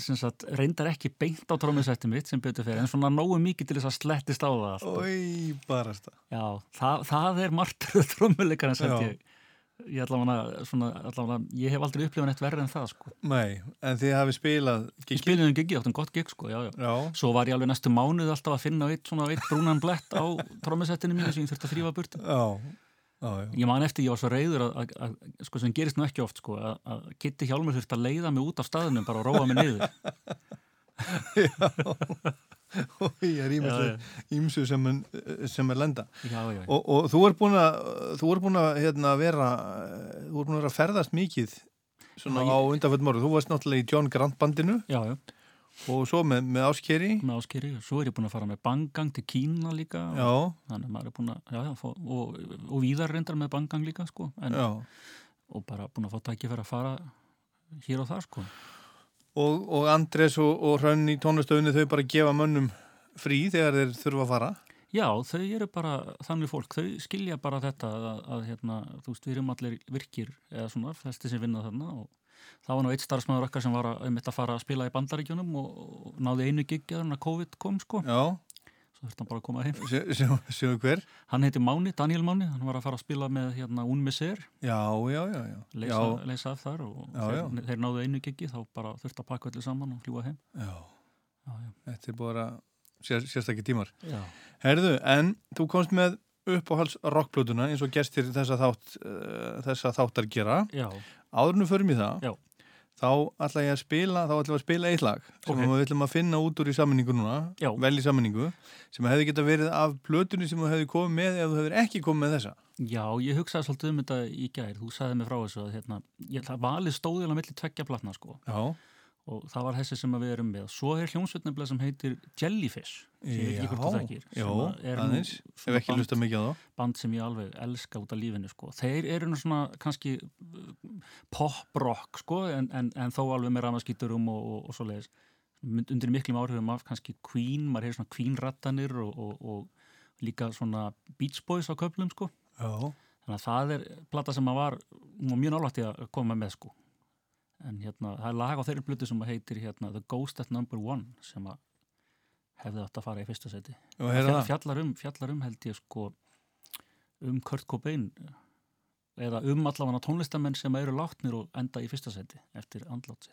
Speaker 43: sem sagt reyndar ekki beint á trómiðsætti mitt sem betur fyrir en svona nógu mikið til þess að slettist á það.
Speaker 1: Ói, barasta.
Speaker 43: Já, það, það er margt trómuleikarinn sem ég ég allavega svona, allavega, ég hef aldrei upplifað neitt verður en það sko.
Speaker 1: Nei, en þið hafi spilað
Speaker 43: Ég spilið um giggi, áttum gott gig sko, já, já.
Speaker 1: Já.
Speaker 43: Svo var ég alveg næstu mánuð alltaf að finna eitt, svona eitt brúnan blett á trómusettinu mínu sem ég þurfti að þrýfa burt.
Speaker 1: Já, já, já.
Speaker 43: Ég man eftir, ég var svo reyður að, að, að sko sem gerist nú ekki oft sko, að, að Kitty Hjálmur þurfti að leiða mig út af staðinu bara og róa mig niður. *laughs*
Speaker 1: og ég er ímsu sem, sem er lenda.
Speaker 43: Já, já, já.
Speaker 1: Og, og þú er búin að þú er búin að hérna, vera þú er búin að vera að ferðast mikið svona á undanfjöldum orðu, þú varst náttúrulega í John Grant bandinu. Og svo með, með Áskeri
Speaker 43: með áskeri, svo er ég búin að fara með bangang til Kína líka. Og, þannig að maður er búin að, fá, og, og víðar reyndar með bangang líka sko, en, og bara búin að fá tækifæri að fara hér og þar sko
Speaker 1: og, og Andres og, og Hrönn í tónlistöðunni þau bara gefa mönnum frí þegar þeir þurfa að fara?
Speaker 43: Já, þau eru bara þannig fólk, þau skilja bara þetta að, að hérna, þú veist, við erum allir virkir eða svona, þessi sem vinna þarna og það var nú eitt starfsmæður okkar sem var að, að fara að spila í bandaríkjunum og, náði einu gigja þannig að COVID kom sko.
Speaker 1: Já
Speaker 43: Svo þurfti hann bara að koma heim
Speaker 1: sem hver?
Speaker 43: Hann heiti Máni, Daniel Máni, hann var að fara að spila með hérna Unmiser
Speaker 1: Já, já, já, já.
Speaker 43: Leysa,
Speaker 1: Já.
Speaker 43: leysa af þar og
Speaker 1: Já,
Speaker 43: þeir, þeir náðu einu giggi þá bara þurfti að pakka öllu saman og fljúa heim
Speaker 1: Já. Þetta er bara sér, sérstakki tímar.
Speaker 43: Já.
Speaker 1: Herðu, en þú komst með uppáhalds rockplötuna eins og gestir þessa, þátt, uh, þessa þáttar gera.
Speaker 43: Já.
Speaker 1: Áðurnum förum í það.
Speaker 43: Já.
Speaker 1: Þá ætla ég að spila, þá ætla ég að spila eitt lag sem
Speaker 43: Ok.
Speaker 1: við ætlum að finna út úr í sammenningu núna,
Speaker 43: Já.
Speaker 1: vel í sammenningu, sem hefði geta verið af plötunni sem þú hefði komið með ef þú hefur ekki komið með þessa.
Speaker 43: Já, ég hugsaði svolítið um þetta í gær, þú sagði mig frá þessu að hérna, ég, það valið stóðið á milli tveggja platna sko.
Speaker 1: Já.
Speaker 43: Og það var þessi sem við erum með. Svo er hljómsveitnefnilega sem heitir Jellyfish, sem ég ekki hvort þú
Speaker 1: Já,
Speaker 43: þekkir.
Speaker 1: já,
Speaker 43: sem að er
Speaker 1: Hef ekki hlustað mikið á þá.
Speaker 43: Band sem ég alveg elska út af lífinu sko. Þeir eru nú svona kannski uh, pop-rock sko, en, en, en þó alveg með ramaskíturum og, og, og svo leiðis. Undir miklum áhrifum af kannski Queen, maður hefur svona Queen-rattanir og, og, og líka svona Beach Boys á köflum sko.
Speaker 1: Já.
Speaker 43: Þannig að það er plata sem að var, mjög nálægt í að koma með sko. En hérna, það er lag á þeirri blötu sem heitir hérna The Ghost at Number One sem að hefði átt að fara í fyrsta seti.
Speaker 1: Það.
Speaker 43: fjallar um, fjallar um held ég sko um Kurt Cobain eða um allavega tónlistamenn sem eru látnir og enda í fyrsta seti eftir andlátt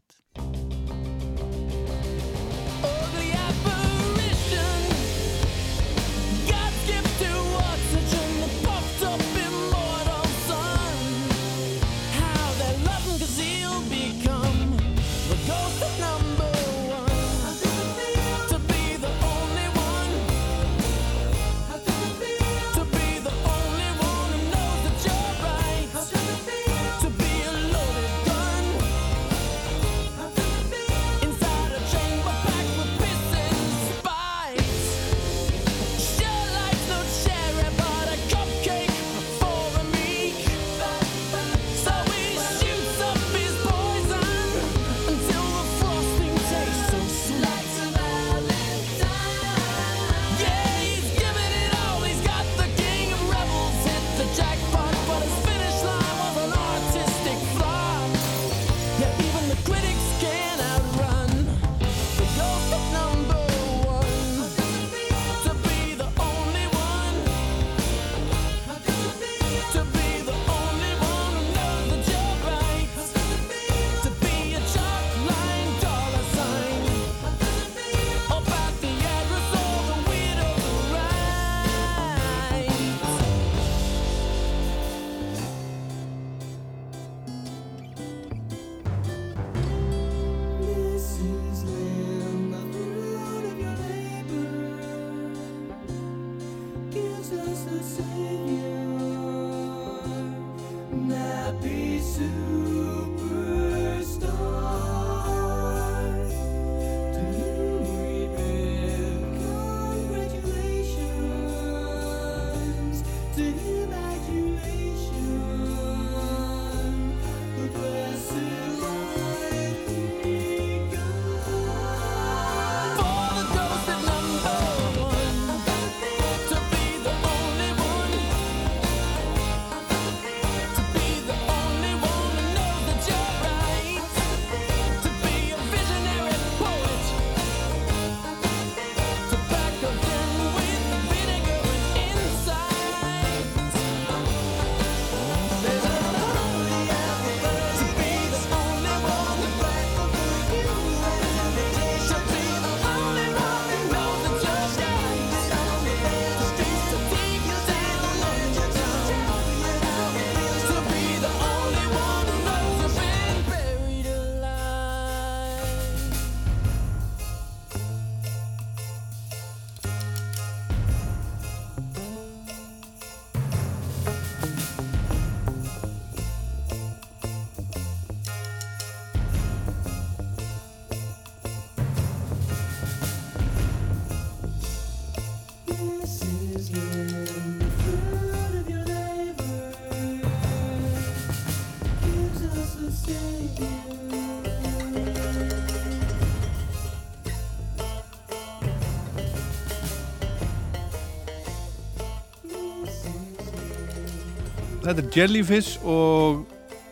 Speaker 1: þetta er Jellyfish og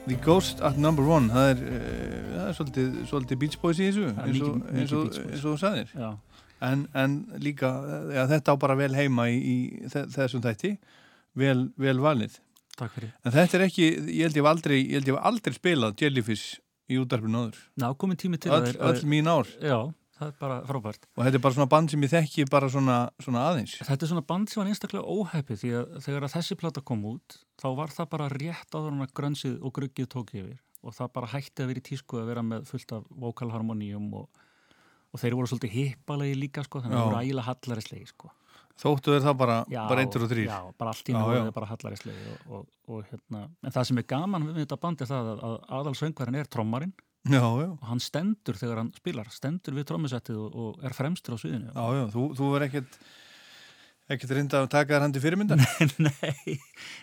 Speaker 1: The Ghost at Number One. Það er, uh, það er svolítið, svolítið Beach Boys í þessu eins og, eins og, eins og þú sagðir.
Speaker 43: Já.
Speaker 1: en, en líka ja, þetta á bara vel heima í, í þe- þessum þætti. Vel, vel valið.
Speaker 43: Takk fyrir.
Speaker 1: en þetta er ekki, ég held ég hef aldrei ég held ég hef aldrei spilað Jellyfish í útarpinu áður.
Speaker 43: Ná, komið tími til
Speaker 1: öll, öll mín ár.
Speaker 43: Já, það er bara frábært.
Speaker 1: og þetta er bara svona band sem ég þekki bara svona, svona aðeins.
Speaker 43: Þetta er svona band sem var einstaklega óheppið því að þegar að þessi plata kom út þá var það bara rétt áður en að grönsið og gruggið tók yfir. Og það bara hætti að vera í tísku að vera með fullt af vokalharmoníum og, og þeir voru svolítið hippalegi líka sko þannig að það voru ægilega hallarislega sko.
Speaker 1: þóttu þeir það bara,
Speaker 43: Já,
Speaker 1: bara eittur og þrýr
Speaker 43: Já, bara allt í er bara hallarislega og, og, og hérna, en það sem er gaman við þetta band er það að, að aðalsöngvarinn er trommarinn
Speaker 1: Já, já.
Speaker 43: og hann stendur þegar hann spilar, stendur við trommusettið og, og er fremstur á sviðinu.
Speaker 1: Já, já, þú, þú verð ekkert ekkert reynda að taka þér handi fyrirmyndar. *laughs*
Speaker 43: Nei,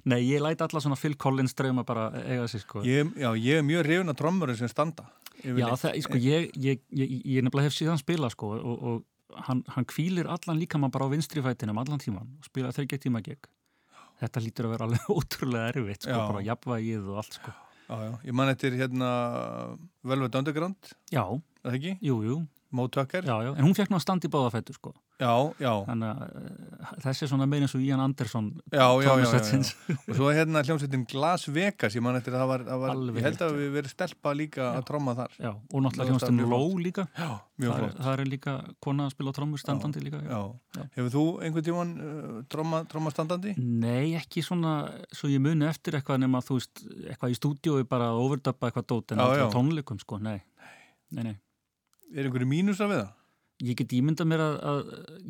Speaker 43: nei, ég læti alla svona Phil Collins drauma bara eiga sér sko.
Speaker 1: Ég, Já, ég er mjög hrifun af trommurinn sem standa
Speaker 43: Já, það, sko, ég, ég, ég, ég nefnilega hef síðan spila sko og, og hann, hann kvílir allan líka mann bara á vinstri fætinum allan tíman og spila þryggja tíma gegn Þetta lítur að vera alveg *laughs* ótrúlega erfitt sko,
Speaker 1: Já.
Speaker 43: bara jafnvægið og allt sko
Speaker 1: Já, já, ég man eftir hérna Velvet Underground.
Speaker 43: Já,
Speaker 1: það ekki?
Speaker 43: jú, jú.
Speaker 1: Mo Tucker.
Speaker 43: Já, já, en hún fekk nú að standa í báðafættu sko
Speaker 1: Já, já
Speaker 43: Þannig að eh, þessi er svona meira eins og Ian Anderson
Speaker 1: Já, já, já, já,
Speaker 43: trommusetsins.
Speaker 1: já. Og svo hérna hljómsveitin Glas Vegas, ég man eftir að það var, það var ég held að við verið stelpa líka að tromma þar
Speaker 43: Já, og náttúrulega hljómsveitin
Speaker 1: flott.
Speaker 43: líka
Speaker 1: Já, mjög flott.
Speaker 43: það er líka kona að spila á trommur standandi líka
Speaker 1: Já, hefur þú einhvern tíman uh, tromma, tromma standandi?
Speaker 43: Nei, ekki svona, svo ég muni eftir eitthvað nema þú veist, eitthvað í stúdíói bara að overdubba eitthvað dót en
Speaker 1: Já, já.
Speaker 43: á tónleikum sko, nei. Nei, nei.
Speaker 1: Er einhverju mínusar við það?
Speaker 43: Ég get ímyndað mér að, að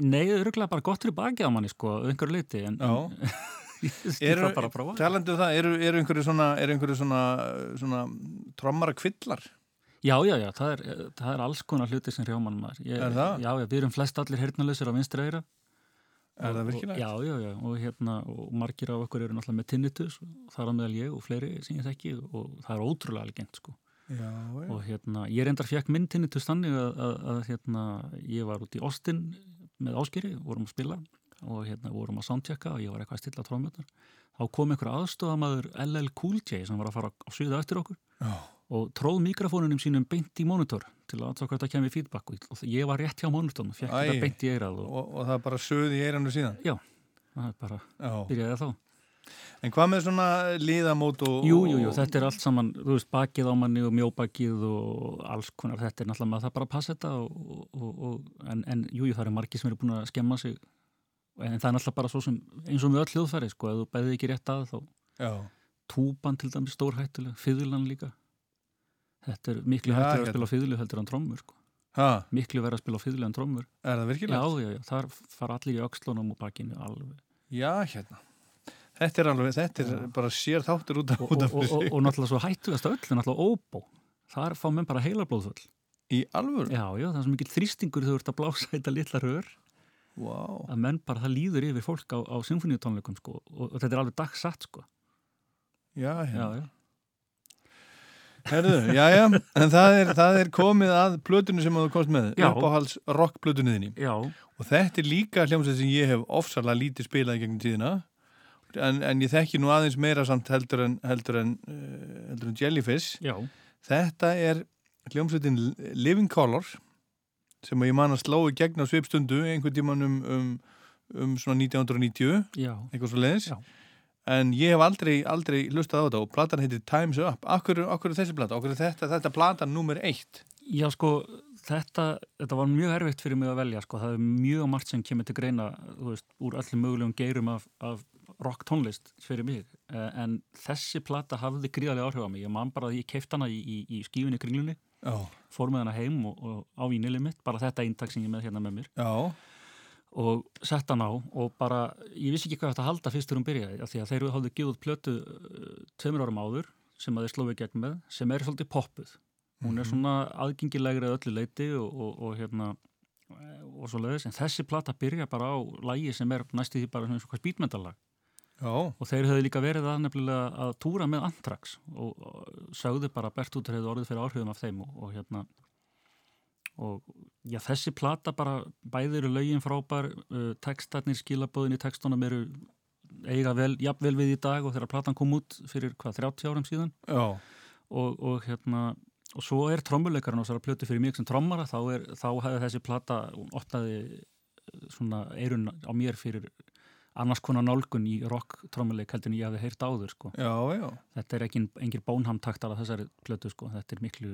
Speaker 43: nei, öruglega bara gott fyrir bakið á manni sko, á einhverju leiti, en, *laughs* ég það bara að prófa.
Speaker 1: talandi um það, eru, eru einhverju svona, einhverju svona, svona trommara kvillar?
Speaker 43: Já, já, já, það er, það er alls konar hluti sem hrjáman maður. Ég,
Speaker 1: Er það?
Speaker 43: Já, já, við erum flest allir heyrnalausir á vinstri eira.
Speaker 1: Er það virkilegt?
Speaker 43: Já, já, já, og hérna, og margir af okkur eru náttúrulega með tinnitus, og er á meðal ég og fleiri sem ég þekki og það er ótrúlega algengt sko.
Speaker 1: Já, já.
Speaker 43: og hérna, ég reyndar fekk minn tinnitus þannig að, að, að hérna, ég var út í Austin með áskýri, vorum að spila og hérna vorum að soundchecka og ég var eitthvað að stilla trómjöndar þá kom einhver aðstofamaður LL Cool J sem var að fara á sviða eftir okkur
Speaker 1: Já.
Speaker 43: og tróð mikrofónunum sínum beint í monitor til að aðtöka þetta kemur feedback og ég var rétt hjá monitorn og fekk
Speaker 1: Æ.
Speaker 43: þetta beint í eirað og,
Speaker 1: Og, og það bara söð í eiranu síðan?
Speaker 43: Já, það bara, byrjaði þá
Speaker 1: En hvað með svona liðamót og...
Speaker 43: Jú, jú, jú, þetta er allt saman, þú veist, bakið á manni og mjóbakið og alls konar, þetta er náttúrulega maður það bara að passa þetta og, og, og, en, en jú, jú, það eru margir sem eru búin að skemma sig en það er náttúrulega bara svo sem, eins og með öll hljóðfæri, sko, ef þú bæðið ekki rétt að þá
Speaker 1: Já.
Speaker 43: túban til dæmis stórhættulega, fiðlan líka þetta er miklu
Speaker 1: Já,
Speaker 43: hættulega að
Speaker 1: hérna.
Speaker 43: spila fiðlu heldur en trommur, sko
Speaker 1: Ha?
Speaker 43: miklu verið að spila fiðlu en trommur
Speaker 1: Er það virkilegt?
Speaker 43: Já, já, já, þar fara allir í öxlunum og bakinu alveg
Speaker 1: Já, hérna. Þetta er alveg, þetta er bara sér þáttur út af,
Speaker 43: og,
Speaker 1: út
Speaker 43: og, og, og, náttúrulega svo hættugast að öll er náttúrulega óbó þar fá menn bara heila blóðfull
Speaker 1: Í alvöru?
Speaker 43: Já, já, það er svo mikil þrýstingur þú ert að blása þetta litla rör
Speaker 1: wow.
Speaker 43: að menn bara, það líður yfir fólk á, á symfóníutónleikum sko, og, og þetta er alveg dagsatt sko.
Speaker 1: Já,
Speaker 43: já,
Speaker 1: hérna.
Speaker 43: já.
Speaker 1: Herðu, já, já, en það er, það er komið að plötunni sem þú komst með,
Speaker 43: Já.
Speaker 1: uppáhalds rockplötunniðinni.
Speaker 43: Já.
Speaker 1: Og þetta er líka hljómsveit sem ég hef ofsalega lítið spilað í gegnum tíðina, en, en ég þekki nú aðeins meira samt heldur en, heldur en, uh, heldur en Jellyfish.
Speaker 43: Já.
Speaker 1: Þetta er hljómsveitin Living Color, sem ég man að slá í gegn á svipstundu einhvern tíman um, um, um svona 1990,
Speaker 43: Já.
Speaker 1: eitthvað svo leiðis. En ég hef aldrei, aldrei hlustað á þetta og platan heitir Time's Up. Akkur, akkur er þessi plata? Akkur er þetta, þetta platan nummer eitt?
Speaker 43: Já, sko, þetta, þetta var mjög erfitt fyrir mig að velja, sko, það er mjög margt sem kemur til greina, þú veist, úr öllum mögulegum geirum af, af rock tónlist fyrir mig, Eh, en þessi plata hafði gríðarlega áhrif á mig, ég man bara að ég keift hana í, í, í skífunni kringlunni,
Speaker 1: Já.
Speaker 43: fór með hana heim og, og á vínilið mitt, bara þetta eintak sem ég með hérna með mér.
Speaker 1: Já.
Speaker 43: og sett hann á og bara, ég vissi ekki hvað þetta halda fyrst þegar hún byrjaði, því að þeir hafðu gíðuð plötu uh, tveimur árum áður sem að þeir slóðu gegn með, sem er svolítið poppuð hún er
Speaker 1: Mhm.
Speaker 43: svona aðgengilegri að öllu leiti og, og, og hérna og svo leiðis, en þessi plata byrja bara á lægi sem er næstu því bara svona hvað spítmentalag
Speaker 1: Já.
Speaker 43: og þeir höfðu líka verið að nefnilega að túra með Antrax og, og sögðu bara Bert út hefðu orðið fyrir áhrifum af þeim og, og hérna og já, þessi plata bara bæði eru lögin frábær uh, textarnir, skilabóðin í textunum eru eiga vel, jafnvel við í dag og þegar platan kom út fyrir hvað, 30 árum síðan og, og hérna og svo er trommuleikarinn á þessara plötu fyrir mig sem trommara þá, er, þá hefði þessi plata eh, svona eirun á mér fyrir annars konar nálgun í rock trommuleik heldur en ég hefði heyrt áður sko.
Speaker 1: Já, já.
Speaker 43: Þetta er ekki engir bónhamtaktar af þessari plötu sko. Þetta er miklu,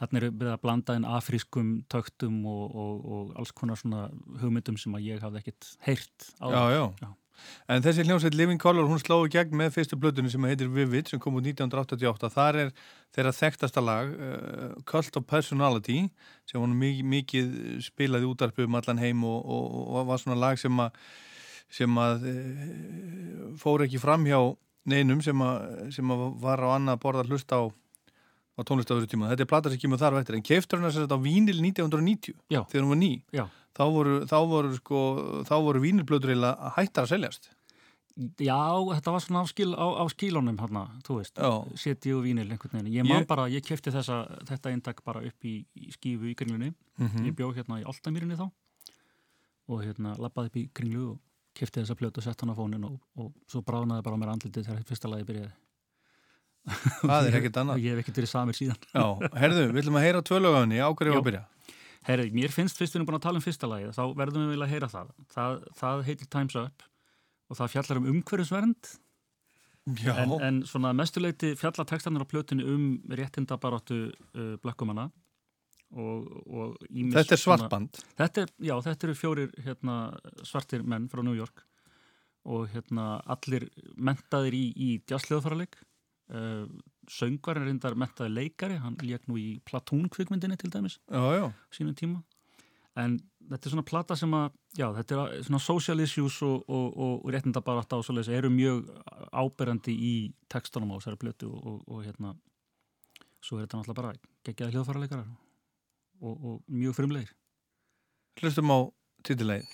Speaker 43: þarna er við að blanda inn afrískum töktum og, og, og alls konar svona hugmyndum sem að ég hafði ekkit heyrt áður.
Speaker 1: Já, já. En þessi hljómsveit Living Color, hún sló í gegn með fyrstu blöðunni sem heitir Vivid sem kom út 1988. Þar er þeirra þekktasta lag uh, Cult of Personality sem var mikið, mikið spilaði útarpið um allan heim og, og, og var svona lag sem að sem að e, fór ekki fram hjá neinum sem að, sem að var á annað borða hlust á, á tónlistaföru tíma. Þetta er plata sem kemur þar vektir en keiftur hann að á vínil 1990
Speaker 43: Já.
Speaker 1: þegar hún var ný.
Speaker 43: Já.
Speaker 1: Þá voru, þá voru, sko, voru vínilblöður að hætta að seljast.
Speaker 43: Já, þetta var svona á, skil, á, á skílónum hérna, þú veist, seti og vínil einhvern veginn. Ég man
Speaker 1: Ég-
Speaker 43: bara, ég kefti þessa, þetta eintak bara upp í, í skífu í kringlunni.
Speaker 1: Mhm.
Speaker 43: Ég bjó hérna í Altamýrinni þá og hérna lappaði upp í kringlu og kefti þessa plötu og sett hann á fónin og, og svo bránaði bara mér andlitið þegar fyrsta lagi byrjaði.
Speaker 1: Það er ekkert annað.
Speaker 43: Og ég hef ekkert verið samir síðan.
Speaker 1: Já, herðu, við ætlum að heyra ég
Speaker 43: Já.
Speaker 1: að byrja.
Speaker 43: Herri, mér finnst fyrst við erum búin að tala um fyrsta lagi þá verðum við vilja að heyra það. það það heitir Time's Up og það fjallar um umhverfisvernd
Speaker 1: Já.
Speaker 43: en, en svona mestuleiti fjallar textanir á plötinu um réttindabaráttu uh, blökkumanna og, og
Speaker 1: Þetta er svartband.
Speaker 43: þetta er, Já, þetta eru fjórir hérna, svartir menn frá New York og hérna allir mentaðir í, í jazzleðfarleik uh, söngvarinn reyndar mentaði leikari, hann lék nú í Platón kvikmyndinni til dæmis
Speaker 1: Já, já.
Speaker 43: sínum tíma en þetta er svona plata sem að já, þetta er svona social issues og, og, og, og svoleiðis eru mjög áberandi í textunum á þessari plötu og, og, og hérna svo er þetta náttúrulega bara geggjaði hljóðfæraleikarar og, og mjög frumlegir
Speaker 1: Hlustum á titilegið.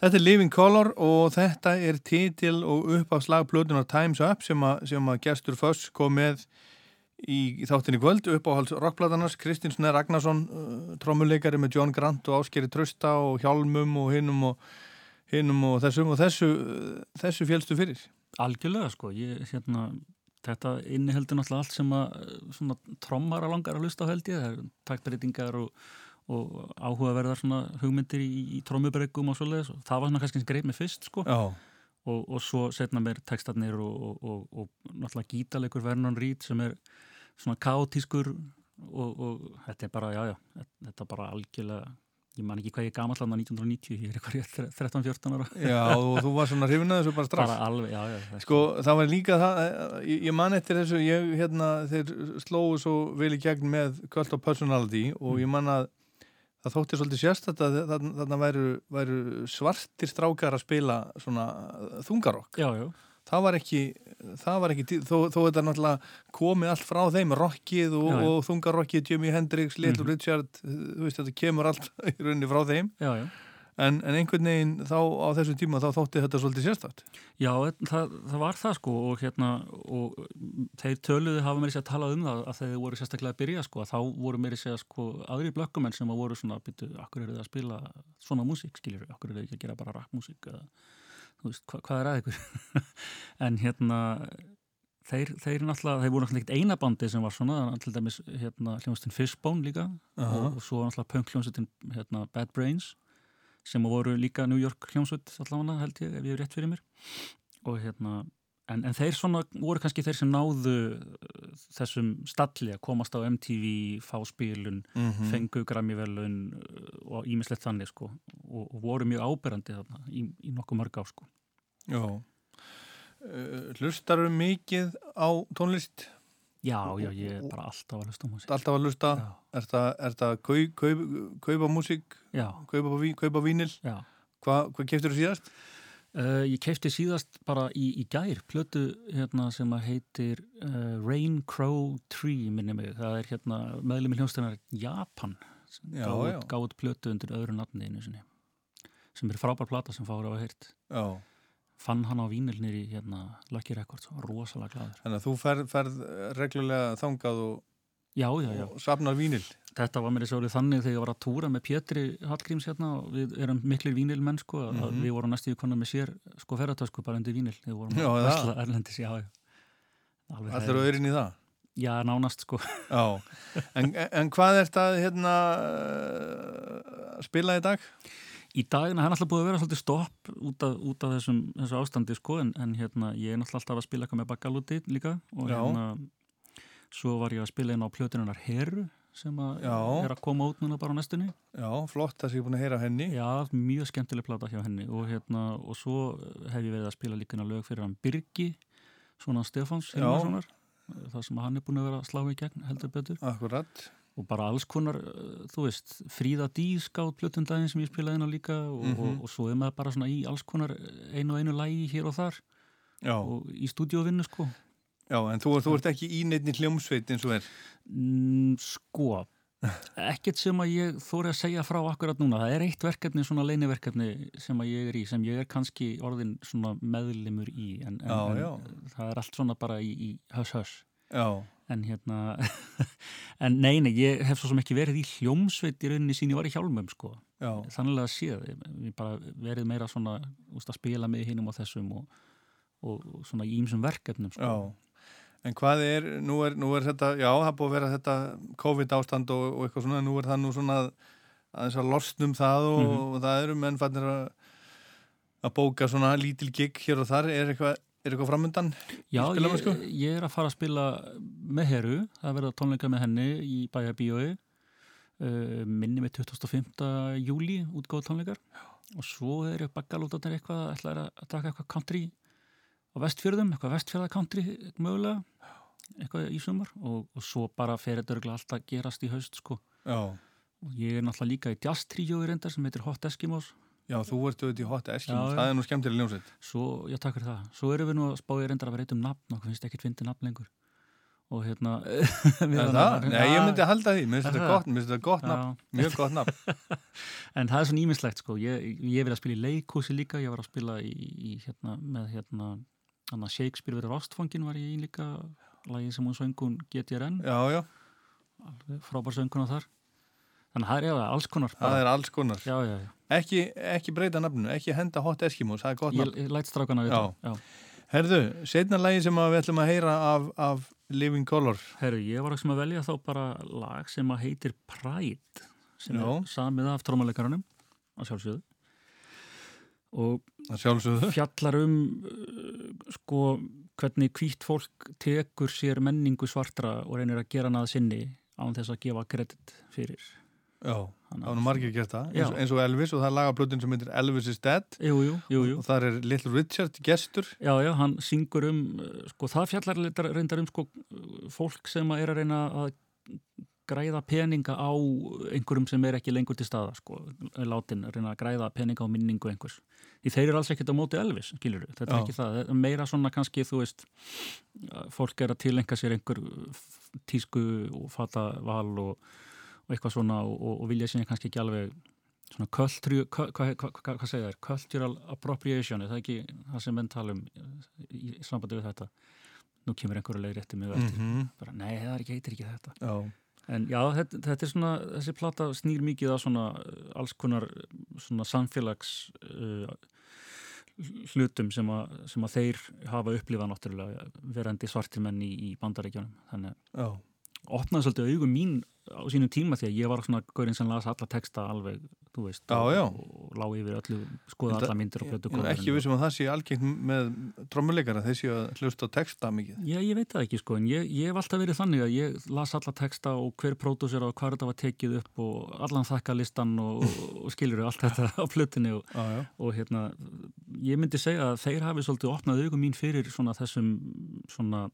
Speaker 1: Þetta er Living Color og þetta er titil og upp af slagplötunar Time's Up sem að, sem að gestur Föss kom með í, þáttinni kvöld. Upp á hals rockplatanars Kristins Snær Ragnarsson uh, trommuleikari með John Grant og Áskeri Trösta og Hjálmum og hinnum og, hinnum og þessum og þessu, þessu fjölstu fyrir.
Speaker 43: Algjörlega sko, ég, hérna, þetta inniheldur náttúrulega allt sem að trommar að langar að lusta á held ég, það er taktbreytingar og, og áhugaverðar svona hugmyndir í, í trommubreggum og svoleiðis og það var svona kannski greið með fyrst sko. Og, og svo setna mér textarnir og, og, og náttúrulega gítalegur Vernon Reed sem er svona kaotískur og þetta er bara, já já, þetta er bara algjörlega ég man ekki hvað ég gamall hann á 1990 ég er eitthvað 13-14 ára.
Speaker 1: Já, og þú *laughs* var svona hrifin að þessu bara strax.
Speaker 43: Bara alveg, já, já
Speaker 1: Sko, það var líka það, ég, ég man eftir þessu ég, hérna, þeir slóðu svo vel í gegn með Cult of Personality og ég man að það þótti svolítið sérstætt að þarna væru, væru svartir strákar að spila svona þungarokk
Speaker 43: Já, já
Speaker 1: Það var ekki, það var ekki þó, þó þetta náttúrulega komið allt frá þeim rockið og,
Speaker 43: Já, já.
Speaker 1: og þungarokkið Jimi Hendrix, Little
Speaker 43: Mhm.
Speaker 1: Richard þú veist, þetta kemur allt *laughs* í rauninni frá þeim
Speaker 43: Já, já
Speaker 1: En, en einhvern veginn þá á þessum tíma þá þótti þetta svolítið sérstætt
Speaker 43: Já, það, það var það sko og hérna og þeir töluðu hafa meiri sér að tala um það að þeir voru sérstaklega að byrja sko að þá voru meiri sér sko aðri blökkumenn sem að voru svona byttu, akkur eru þið að spila svona músík, skiljur, akkur eru þið ekki að gera bara rappmúsík eða þú veist, hva, hvað er að ykkur? *laughs* En hérna þeir, þeir náttúrulega, þeir voru náttúrulega ekkert einabandi sem var svona, til dæmis hérna hljómsveitin Fishbone líka
Speaker 1: Aha.
Speaker 43: og, og svo náttúrulega punk hljómsveitin hérna Bad Brains sem voru líka New York hljómsveit allavega held ég, ef ég hef rétt fyrir mér og hérna en, en þeir svona voru kannski þeir sem náðu uh, þessum stalli að komast á MTV, fá spilun
Speaker 1: Mhm.
Speaker 43: fengu Grammy-velun uh, og ímislegt þannig sko og, og voru mjög áberandi þarna í, í nokkuð mörg á sko
Speaker 1: Já uh, Hlustar mikið á tónlist?
Speaker 43: Já, já, ég er bara alltaf að hlusta á músík
Speaker 1: Alltaf að hlusta? Er það, er það kau, kau, kaupa músík? Kaupa, kaupa vínil? Hva, hvað keftur þú síðast?
Speaker 43: Uh, ég keipti síðast bara í, í gær plötu hérna, sem að heitir uh, Rain Crow Tree minni mig, það er hérna meðlum í hljónstæðanar Japan gáði plötu undir öðru nafni einu sinni sem er frábær plata sem fáur á að heyrt
Speaker 1: Já.
Speaker 43: Fann hann á vínilnir í hérna, Lucky Records rosalega glaður
Speaker 1: Þannig að þú ferð, ferð reglulega þangað og,
Speaker 43: já, já, já.
Speaker 1: og safnar vínil
Speaker 43: Þetta var mér í svolítið þannig þegar ég var að túra með Pétri Hallgríms hérna og við erum miklir vínilmenn sko að
Speaker 1: Mhm.
Speaker 43: við vorum næstu í konar með sér sko ferðartösku bara undir vínil við vorum
Speaker 1: Já,
Speaker 43: að
Speaker 1: það.
Speaker 43: versla erlendis, já, já. Alveg
Speaker 1: Allir
Speaker 43: hræðilegt.
Speaker 1: öðrin í það?
Speaker 43: Já, nánast sko
Speaker 1: Já, en, en hvað er þetta hérna uh, spila í dag?
Speaker 43: Í dagina, það er alltaf búið að vera svolítið stopp út af, út af þessum, þessu ástandi sko en, en hérna, ég er alltaf að spila eitthvað með bakkalúti líka og
Speaker 1: Já.
Speaker 43: hérna svo var ég að spila inn á plötununar Heru sem að er að koma út núna bara á næstunni.
Speaker 1: Já, flott að ég er búin að heyra henni.
Speaker 43: Já, mjög skemmtileg plata hjá henni og, hérna, og svo hef ég verið að spila líka lög fyrir hann Birgi svona Stefáns það sem hann er búin að vera að slá í gegn heldur betur.
Speaker 1: Akkurat
Speaker 43: og bara alls konar, uh, þú veist Fríða Dís gátt plötundaginn sem ég spilaði á líka og,
Speaker 1: Mhm.
Speaker 43: og, og svo er maður bara svona í alls konar einu og einu lægi hér og þar
Speaker 1: Já.
Speaker 43: og í stúdíóvinnu sko
Speaker 1: Já, en þú, þú ert ekki í neittni hljómsveit eins og er
Speaker 43: mm, Sko ekkert sem að ég þóri að segja frá akkurat núna, það er eitt verkefni svona leiniverkefni sem að ég er í sem ég er kannski orðin svona meðlimur í en, en,
Speaker 1: Já,
Speaker 43: en
Speaker 1: já.
Speaker 43: það er allt svona bara í, í höss höss
Speaker 1: Já.
Speaker 43: En hérna *laughs* en nei, nei, ég hef svo sem ekki verið í hljómsveit í rauninni sín ég var í hjálmum sko
Speaker 1: Já.
Speaker 43: þannig að séð, ég bara verið meira svona, úst, að spila með hinnum og þessum og, og, og svona í ýmsum verkefnum sko.
Speaker 1: Já, en hvað er nú, er, nú er þetta, já, það búið að vera þetta COVID ástand og, og eitthvað svona nú er það nú svona að, aðeins að losnum það og,
Speaker 43: Mhm.
Speaker 1: og það eru menn fannir að að bóka svona lítil gig hér og þar, er eitthvað, er eitthvað framundan?
Speaker 43: Já,
Speaker 1: í spilamennsku?
Speaker 43: ég, ég er að fara að spila með Heru, það verða tónleika með henni í bæjarbíói uh, minni með 25. júli útgóð tónleikar og svo eru bakkalútatir eitthvað ætlaði að taka eitthvað country á vestfjörðum, eitthvað vestfjörða country mögulega, eitthvað í sumar og, og svo bara fer þetta örugglega allt að gerast í haust sko
Speaker 1: Já.
Speaker 43: og ég er náttúrulega líka í jazz tríói reyndar sem heitir Hot Eskimos
Speaker 1: Já, þú ert auðvitað í Hot Eskimos,
Speaker 43: Já,
Speaker 1: það er nú skemmtileg ljónsveit.
Speaker 43: Svo, já, takk fyrir það. Svo erum við nú að spája reyndar að vera eitt um nafn og finnst ekkert fyndi nafn lengur. og hérna *laughs*
Speaker 1: Er það? Nei, ég myndi halda því, mér finnst þetta
Speaker 43: það?
Speaker 1: gott- mér finnst þetta gott nafn, mjög gott nafn. *laughs*
Speaker 43: en það er svona ímislegt sko ég, ég vil að spila í leikhúsi líka ég var að spila í, í hérna með hérna Shakespeare verið rostfangin var ég í líka lagi sem hún söngun GTRN
Speaker 1: Já, já.
Speaker 43: frábær sönguna þar þannig að það er alls konar
Speaker 1: Það er alls konar.
Speaker 43: já, já, já.
Speaker 1: Ekki, ekki breyta nafninu, ekki henda hot Eskimos, það er gott
Speaker 43: Ég-
Speaker 1: nafn.
Speaker 43: ég læt strákana vita, já.
Speaker 1: Herðu, setna lagi sem að við ætlum að heyra af, af Living Color.
Speaker 43: Herru, ég var að velja þá bara lag sem að heitir Pride sem
Speaker 1: Já.
Speaker 43: er samið af trómaleikaranum að sjálfsögðu og
Speaker 1: að sjálfsögðu
Speaker 43: fjallar um uh, sko hvernig hvítt fólk tekur sér menningu svartra og reynir að gera að sinni án þess að gefa kredit fyrir
Speaker 1: Já, það var margir gert það, eins, eins og Elvis og það er lagablutin sem heitir Elvis is Dead.
Speaker 43: Jú, jú, jú.
Speaker 1: Og það er Little Richard gestur.
Speaker 43: Já, já, hann syngur um, uh, sko, það fjallar reyndar- um, sko, fólk sem er að reyna að græða peninga á einhverjum sem er ekki lengur til staða, sko, látin, reyna að græða peninga á minningu einhvers. Því þeir eru alls ekkert á móti Elvis, skilur þetta er
Speaker 1: Já.
Speaker 43: ekki það, er meira svona kannski, þú veist, fólk er að tilenga sér einhver tísku og fata val og, og eitthvað svona og, og, og vilja sinni kannski ekki alveg svona culture, hvað hva, hva, hva, hva segja þér, cultural appropriation, er það ekki það sem menn tala um í, sambandi við þetta? Nú kemur einhverju leið rétti mig á eftir.
Speaker 1: Mhm.
Speaker 43: bara nei, það er ekki, heitir ekki þetta.
Speaker 1: Já.
Speaker 43: en já, þetta, þetta er svona þessi plata snýr mikið að svona alls konar svona samfélags uh, hlutum sem að, sem að þeir hafa upplifað náttúrulega verandi svartir menn í, í bandaríkjónum þannig að opnaði svolítið augum mín á sínum tíma því að ég var svona gaurinn sem las alla texta alveg, þú veist
Speaker 1: Já,
Speaker 43: og,
Speaker 1: já.
Speaker 43: og lá yfir öllu, skoða alla myndir og plötu
Speaker 1: Ég er ekki vissum að það sé algengt með trommuleikara, þeir séu að hlusta texta mikið.
Speaker 43: Já, ég veit það ekki sko, en ég, ég hef alltaf verið þannig að ég las alla texta og hver pródúsir og hvað þetta var tekið upp og allan þakkalistan og, og skilur allt þetta á plötunni og,
Speaker 1: já.
Speaker 43: og hérna, ég myndi segja að þeir hafi svolítið opnað augum mín fyrir svona þessum svona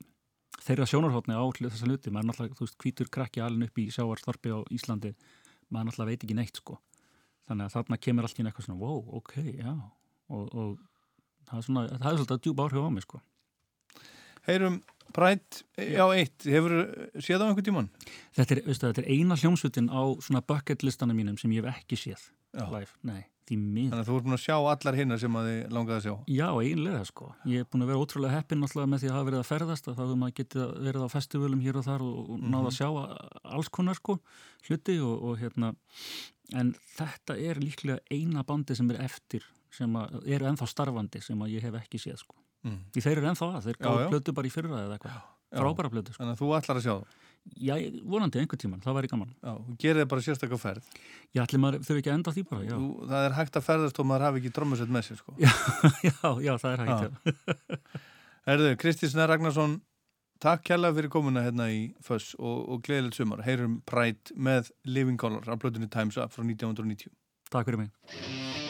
Speaker 43: þeirra sjónarhóttni á þessa hluti, maður náttúrulega, þú veist, hvítur krakki alveg upp í sjáarstarpi á Íslandi, maður náttúrulega veit ekki neitt sko, þannig að þarna kemur allt í eitthvað svona, wow, ok, já og, og það er svona, það er svolítið að djúpa áhrif á mig sko.
Speaker 1: Heyrum Pride, já eitt, hefur séð á einhvern tíman?
Speaker 43: Þetta er, veistu, þetta er eina hljómsveitin á svona bucket listana mínum sem ég hef ekki séð
Speaker 1: Já.
Speaker 43: live, nei.
Speaker 1: Þannig að þú ert búin að sjá allar hinnar sem að þið langaði að sjá.
Speaker 43: Já, einlega sko. Ég er búin að vera ótrúlega heppinn náttúrulega með því að hafa verið að ferðast að þá hefur maður getið verið á festivalum hér og þar og, og náða
Speaker 1: Mhm.
Speaker 43: að sjá alls konar sko hluti og, og hérna en þetta er líklega eina bandi sem er eftir sem að, eru ennþá starfandi sem að ég hef ekki séð sko.
Speaker 1: Mm.
Speaker 43: Því þeir eru ennþá að, þeir gáðu plötu bara í fyrra eða eitthvað. Frábæra plötu sko. Já, vonandi einhver tíman, það væri gaman.
Speaker 1: Já, gerir það bara sérstaklega ferð.
Speaker 43: Já, allir maður þurfi ekki að enda á því bara.
Speaker 1: Þú, það er hægt að ferðast og maður hafi ekki trommusett með sér, sko.
Speaker 43: Já, *laughs* já, já, það er hægt,
Speaker 1: Kristi Snær Ragnarsson, takk kærlega fyrir komuna hérna í Föss og, og gleðilegt sumar. Heyrum Pride með Living Color af blötunni Time's Up frá 1990.
Speaker 43: Takk fyrir mig.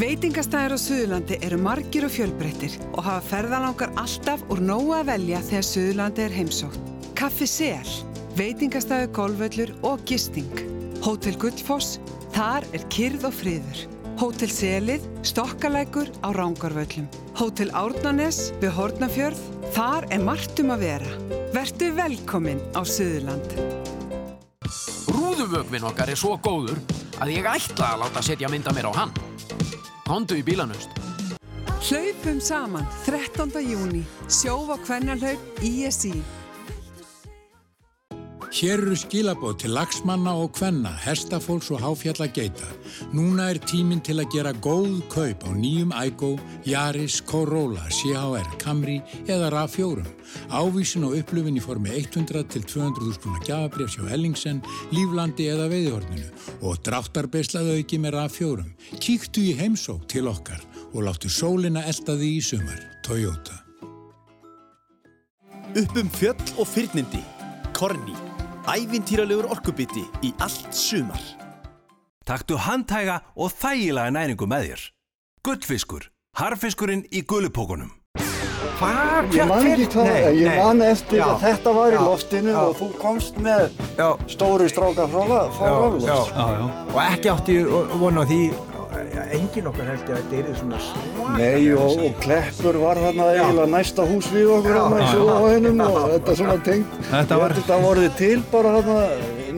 Speaker 26: Veitingastæðir á Suðurlandi eru margir og fjölbreyttir og hafa ferðalangar alltaf úr nógu að velja þegar Suðurlandi er heimsótt. Kaffi Sel, veitingastæður golfvöllur og gisting. Hótel Gullfoss, þar er kyrð og friður. Hótel Selið, Stokkalækur á Rángarvöllum. Hótel Árnanes við Hortnafjörð, þar er margt um að vera. Vertu velkomin á Suðurland.
Speaker 44: Rúðuvögvin okkar er svo góður að ég ætla að láta setja mynda mér á hann. Kondu í bílanust.
Speaker 26: Hlaupum saman 13. júni, sjófa kvennalhaup ISI.
Speaker 45: Hér eru skilabóð til lagsmanna og kvenna, hestafólks og háfjallageita. Núna er tíminn til að gera góð kaup á nýjum Ægó, Yaris, Corolla, CHR, Camry eða RAV4. Ávísin og upplöfin í formi 100 til 200 úrspunna gjafabrefs hjá Ellingsen, Líflandi eða Veiðihorninu og dráttarbeslaðu auki með RAV4. Kíktu í heimsók til okkar og láttu sólina elda því í sumar. Toyota.
Speaker 46: Upp um fjöll og fyrnindi. Korni. Ævintýralegur orkubiti í allt sumar.
Speaker 3: Taktu handhæga og þægilega næringu með þér. Gullfiskur. Harfiskurinn í gullupókunum.
Speaker 47: Hvað? Ég man ekki
Speaker 3: Nei,
Speaker 47: ég man eftir
Speaker 3: Já.
Speaker 47: að þetta var í
Speaker 3: Já.
Speaker 47: loftinu
Speaker 3: Já.
Speaker 47: og þú komst með stóri strákar frá Rafloks.
Speaker 48: Og ekki átti vona á því engin okkar held ég að þetta er svona svaka
Speaker 47: Nei, og, og Kleppur var þarna eiginlega næsta hús við okkur
Speaker 48: Já.
Speaker 47: þarna í
Speaker 48: Já.
Speaker 47: sjóðahænum og þetta svona tengt.
Speaker 1: Þetta var-
Speaker 47: Þetta voruð til bara þarna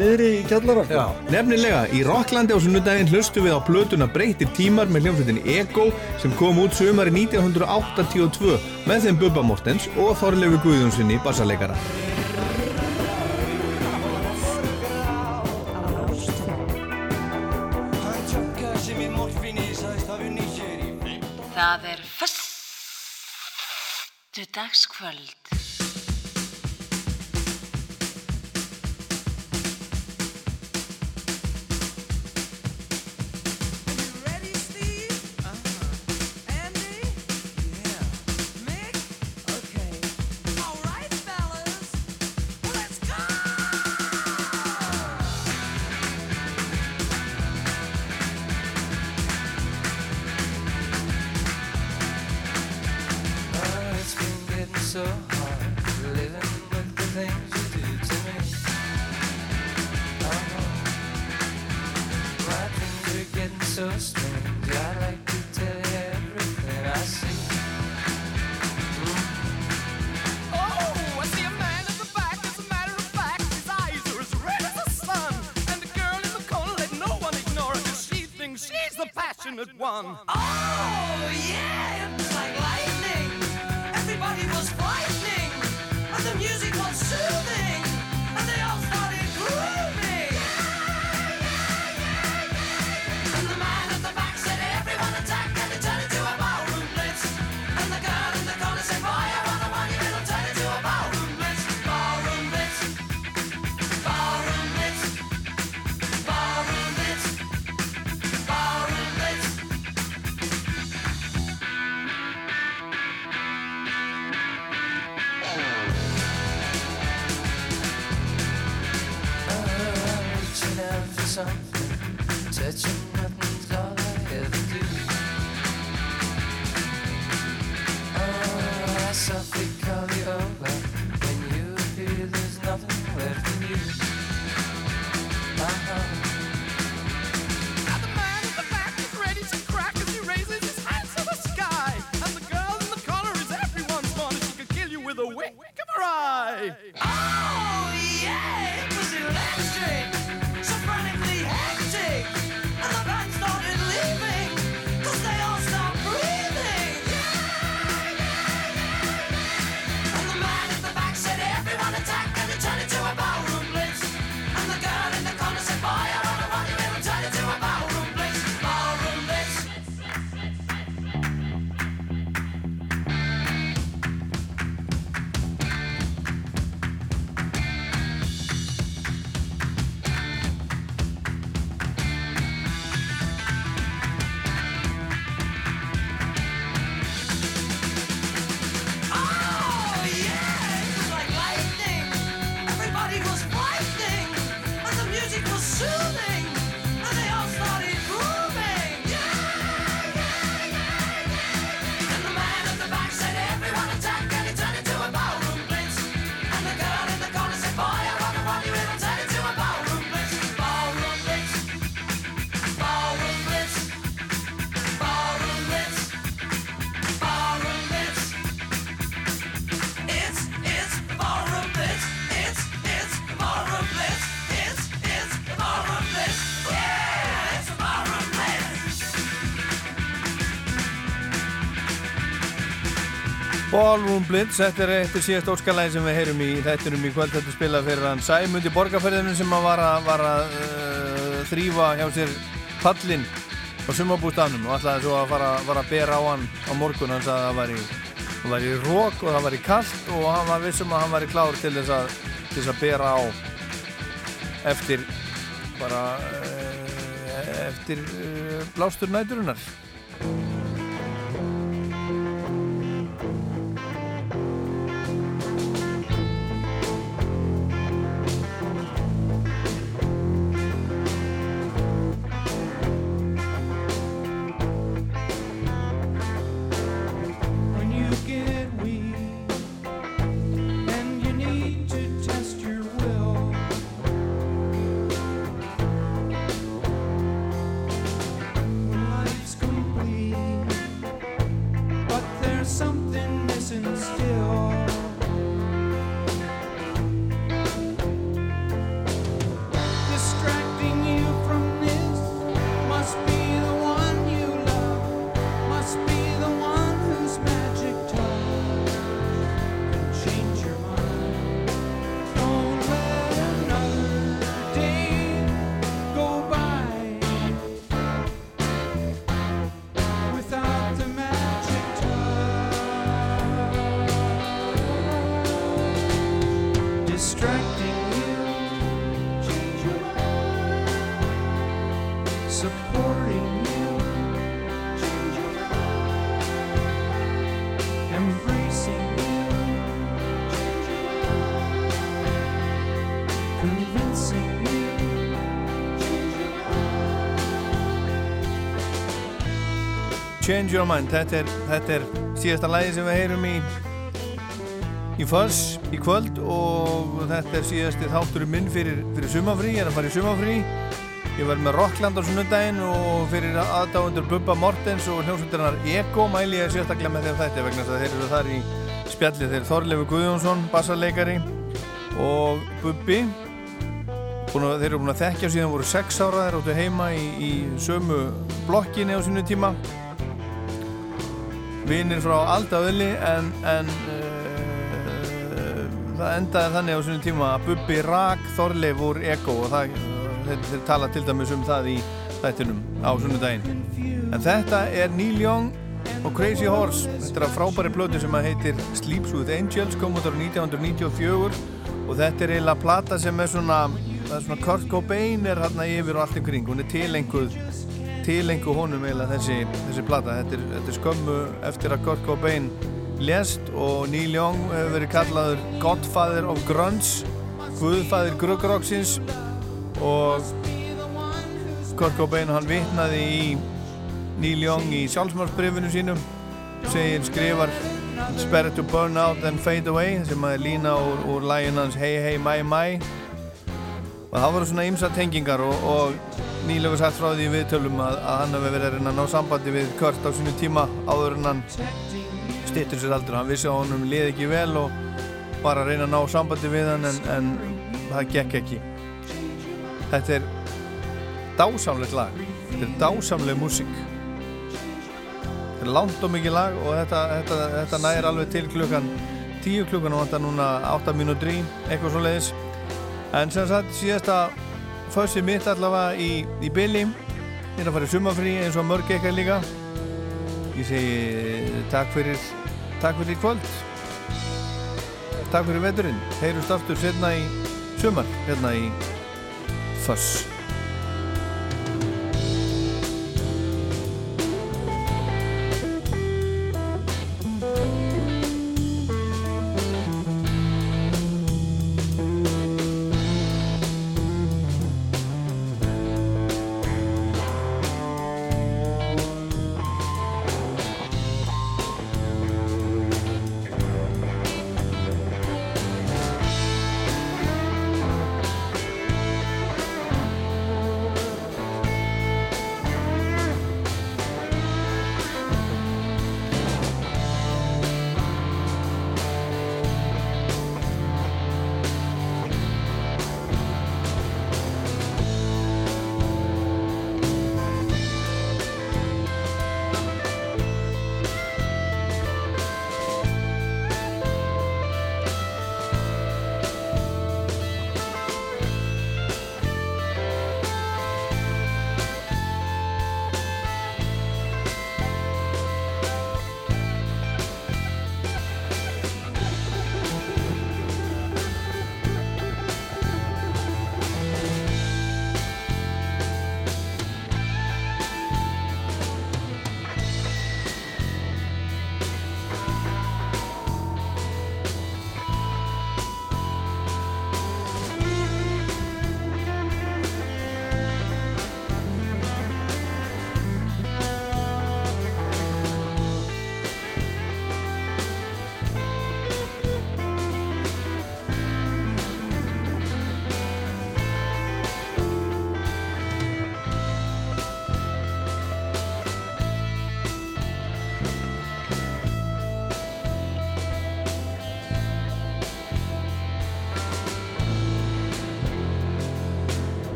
Speaker 47: niðri í kjallara.
Speaker 1: Nefnilega, í Rocklandi á sunnudaginn hlustu við á plötuna Breytir tímar með hljómsveitinni Ego sem kom út sumari 1982 með þeim Bubba Mortens og Þorlefi Guðjónssoni bassaleikara.
Speaker 22: Það er föstu
Speaker 37: one. Oh, yeah, Ballroom Blitz,
Speaker 1: þetta er eftir síðast óskalæði sem við heyrum í þættunum í kvöld. Þetta spila fyrir hann Sæmund í borgarferðinu sem var að, var að uh, þrýfa hjá sér pallin á sumabústanum og ætlaði svo að fara, fara að bera á hann á morgun. Hann sagði að það var í, var í rók og það var í kallt og hann var vissum að hann var í klár til þess að, til þess að bera á eftir bara uh, eftir uh, blástur næturinnar
Speaker 34: Change Your Mind,
Speaker 1: þetta er, þetta er síðasta lægi sem við heyrum í í Fuss í kvöld og þetta er síðasti þátturinn minn fyrir, fyrir sumafrí, ég er að fara í sumafrí ég var með Rockland á sunnudaginn og fyrir aðdáendur Bubba Mortens og hljómsveitirnar Eko mæli ég sérstaklega með þeim þætti vegna þess að þeir eru þar í spjalli. Þeir Þorleifur Guðjónsson, bassarleikari og Bubbi. Búin að, þeir eru búin að þekkja síðan voru sex ára þeir áttu heima í, í sömu blokkinni á sínu tíma vinir frá aldaðli en, en uh, það endaði þannig á svona tíma að Bubbi rak Þorleif úr Ego og það, þeir, þeir tala til dæmis um það í þættinum á sunnudaginn. En þetta er Neil Young og Crazy Horse. Þetta er að frábæri blödu sem að heitir Sleeps with Angels kom út ára 1994 og þetta er eiginlega plata sem er svona, er svona Kurt Cobain er hérna yfir og allt ykkur hún er tilenguð tilengu honum eiginlega þessi, þessi plata. Þetta er, þetta er skömmu eftir að Kurt Cobain lést og Neil Young hefur verið kallaður Godfather of Grunge Guðfæðir Gruggrocksins og Kurt Cobain hann vitnaði í Neil Young í sjálfsmálsbrifinu sínum segir skrifar Spare to burn out and fade away sem að lína úr, úr lægin hans Hey Hey My My og það voru svona ymsa tengingar og, og Hefur sagt frá því í viðtölum að, að hann hefur verið að reyna að ná sambandi við Kurt á sínu tíma áður en hann stýttur sér aldrei hann vissi að honum liði ekki vel og var að reyna að ná sambandi við hann en, en það gekk ekki. Þetta er dásamlegt lag. Þetta er dásamleg músík. Þetta er langt og mikið lag og þetta, þetta, þetta næri alveg til klukkan 10 klukkan og þetta núna 8 mínútur í eitthvað svo leiðis en sem sagt síðasta fössið mitt allavega í, í Billy ég er að fara í sumafrí eins og mörg eitthvað líka. Ég segi takk fyrir takk fyrir kvöld. Takk fyrir veturinn. Heyrust aftur setna í sumar hérna í Föss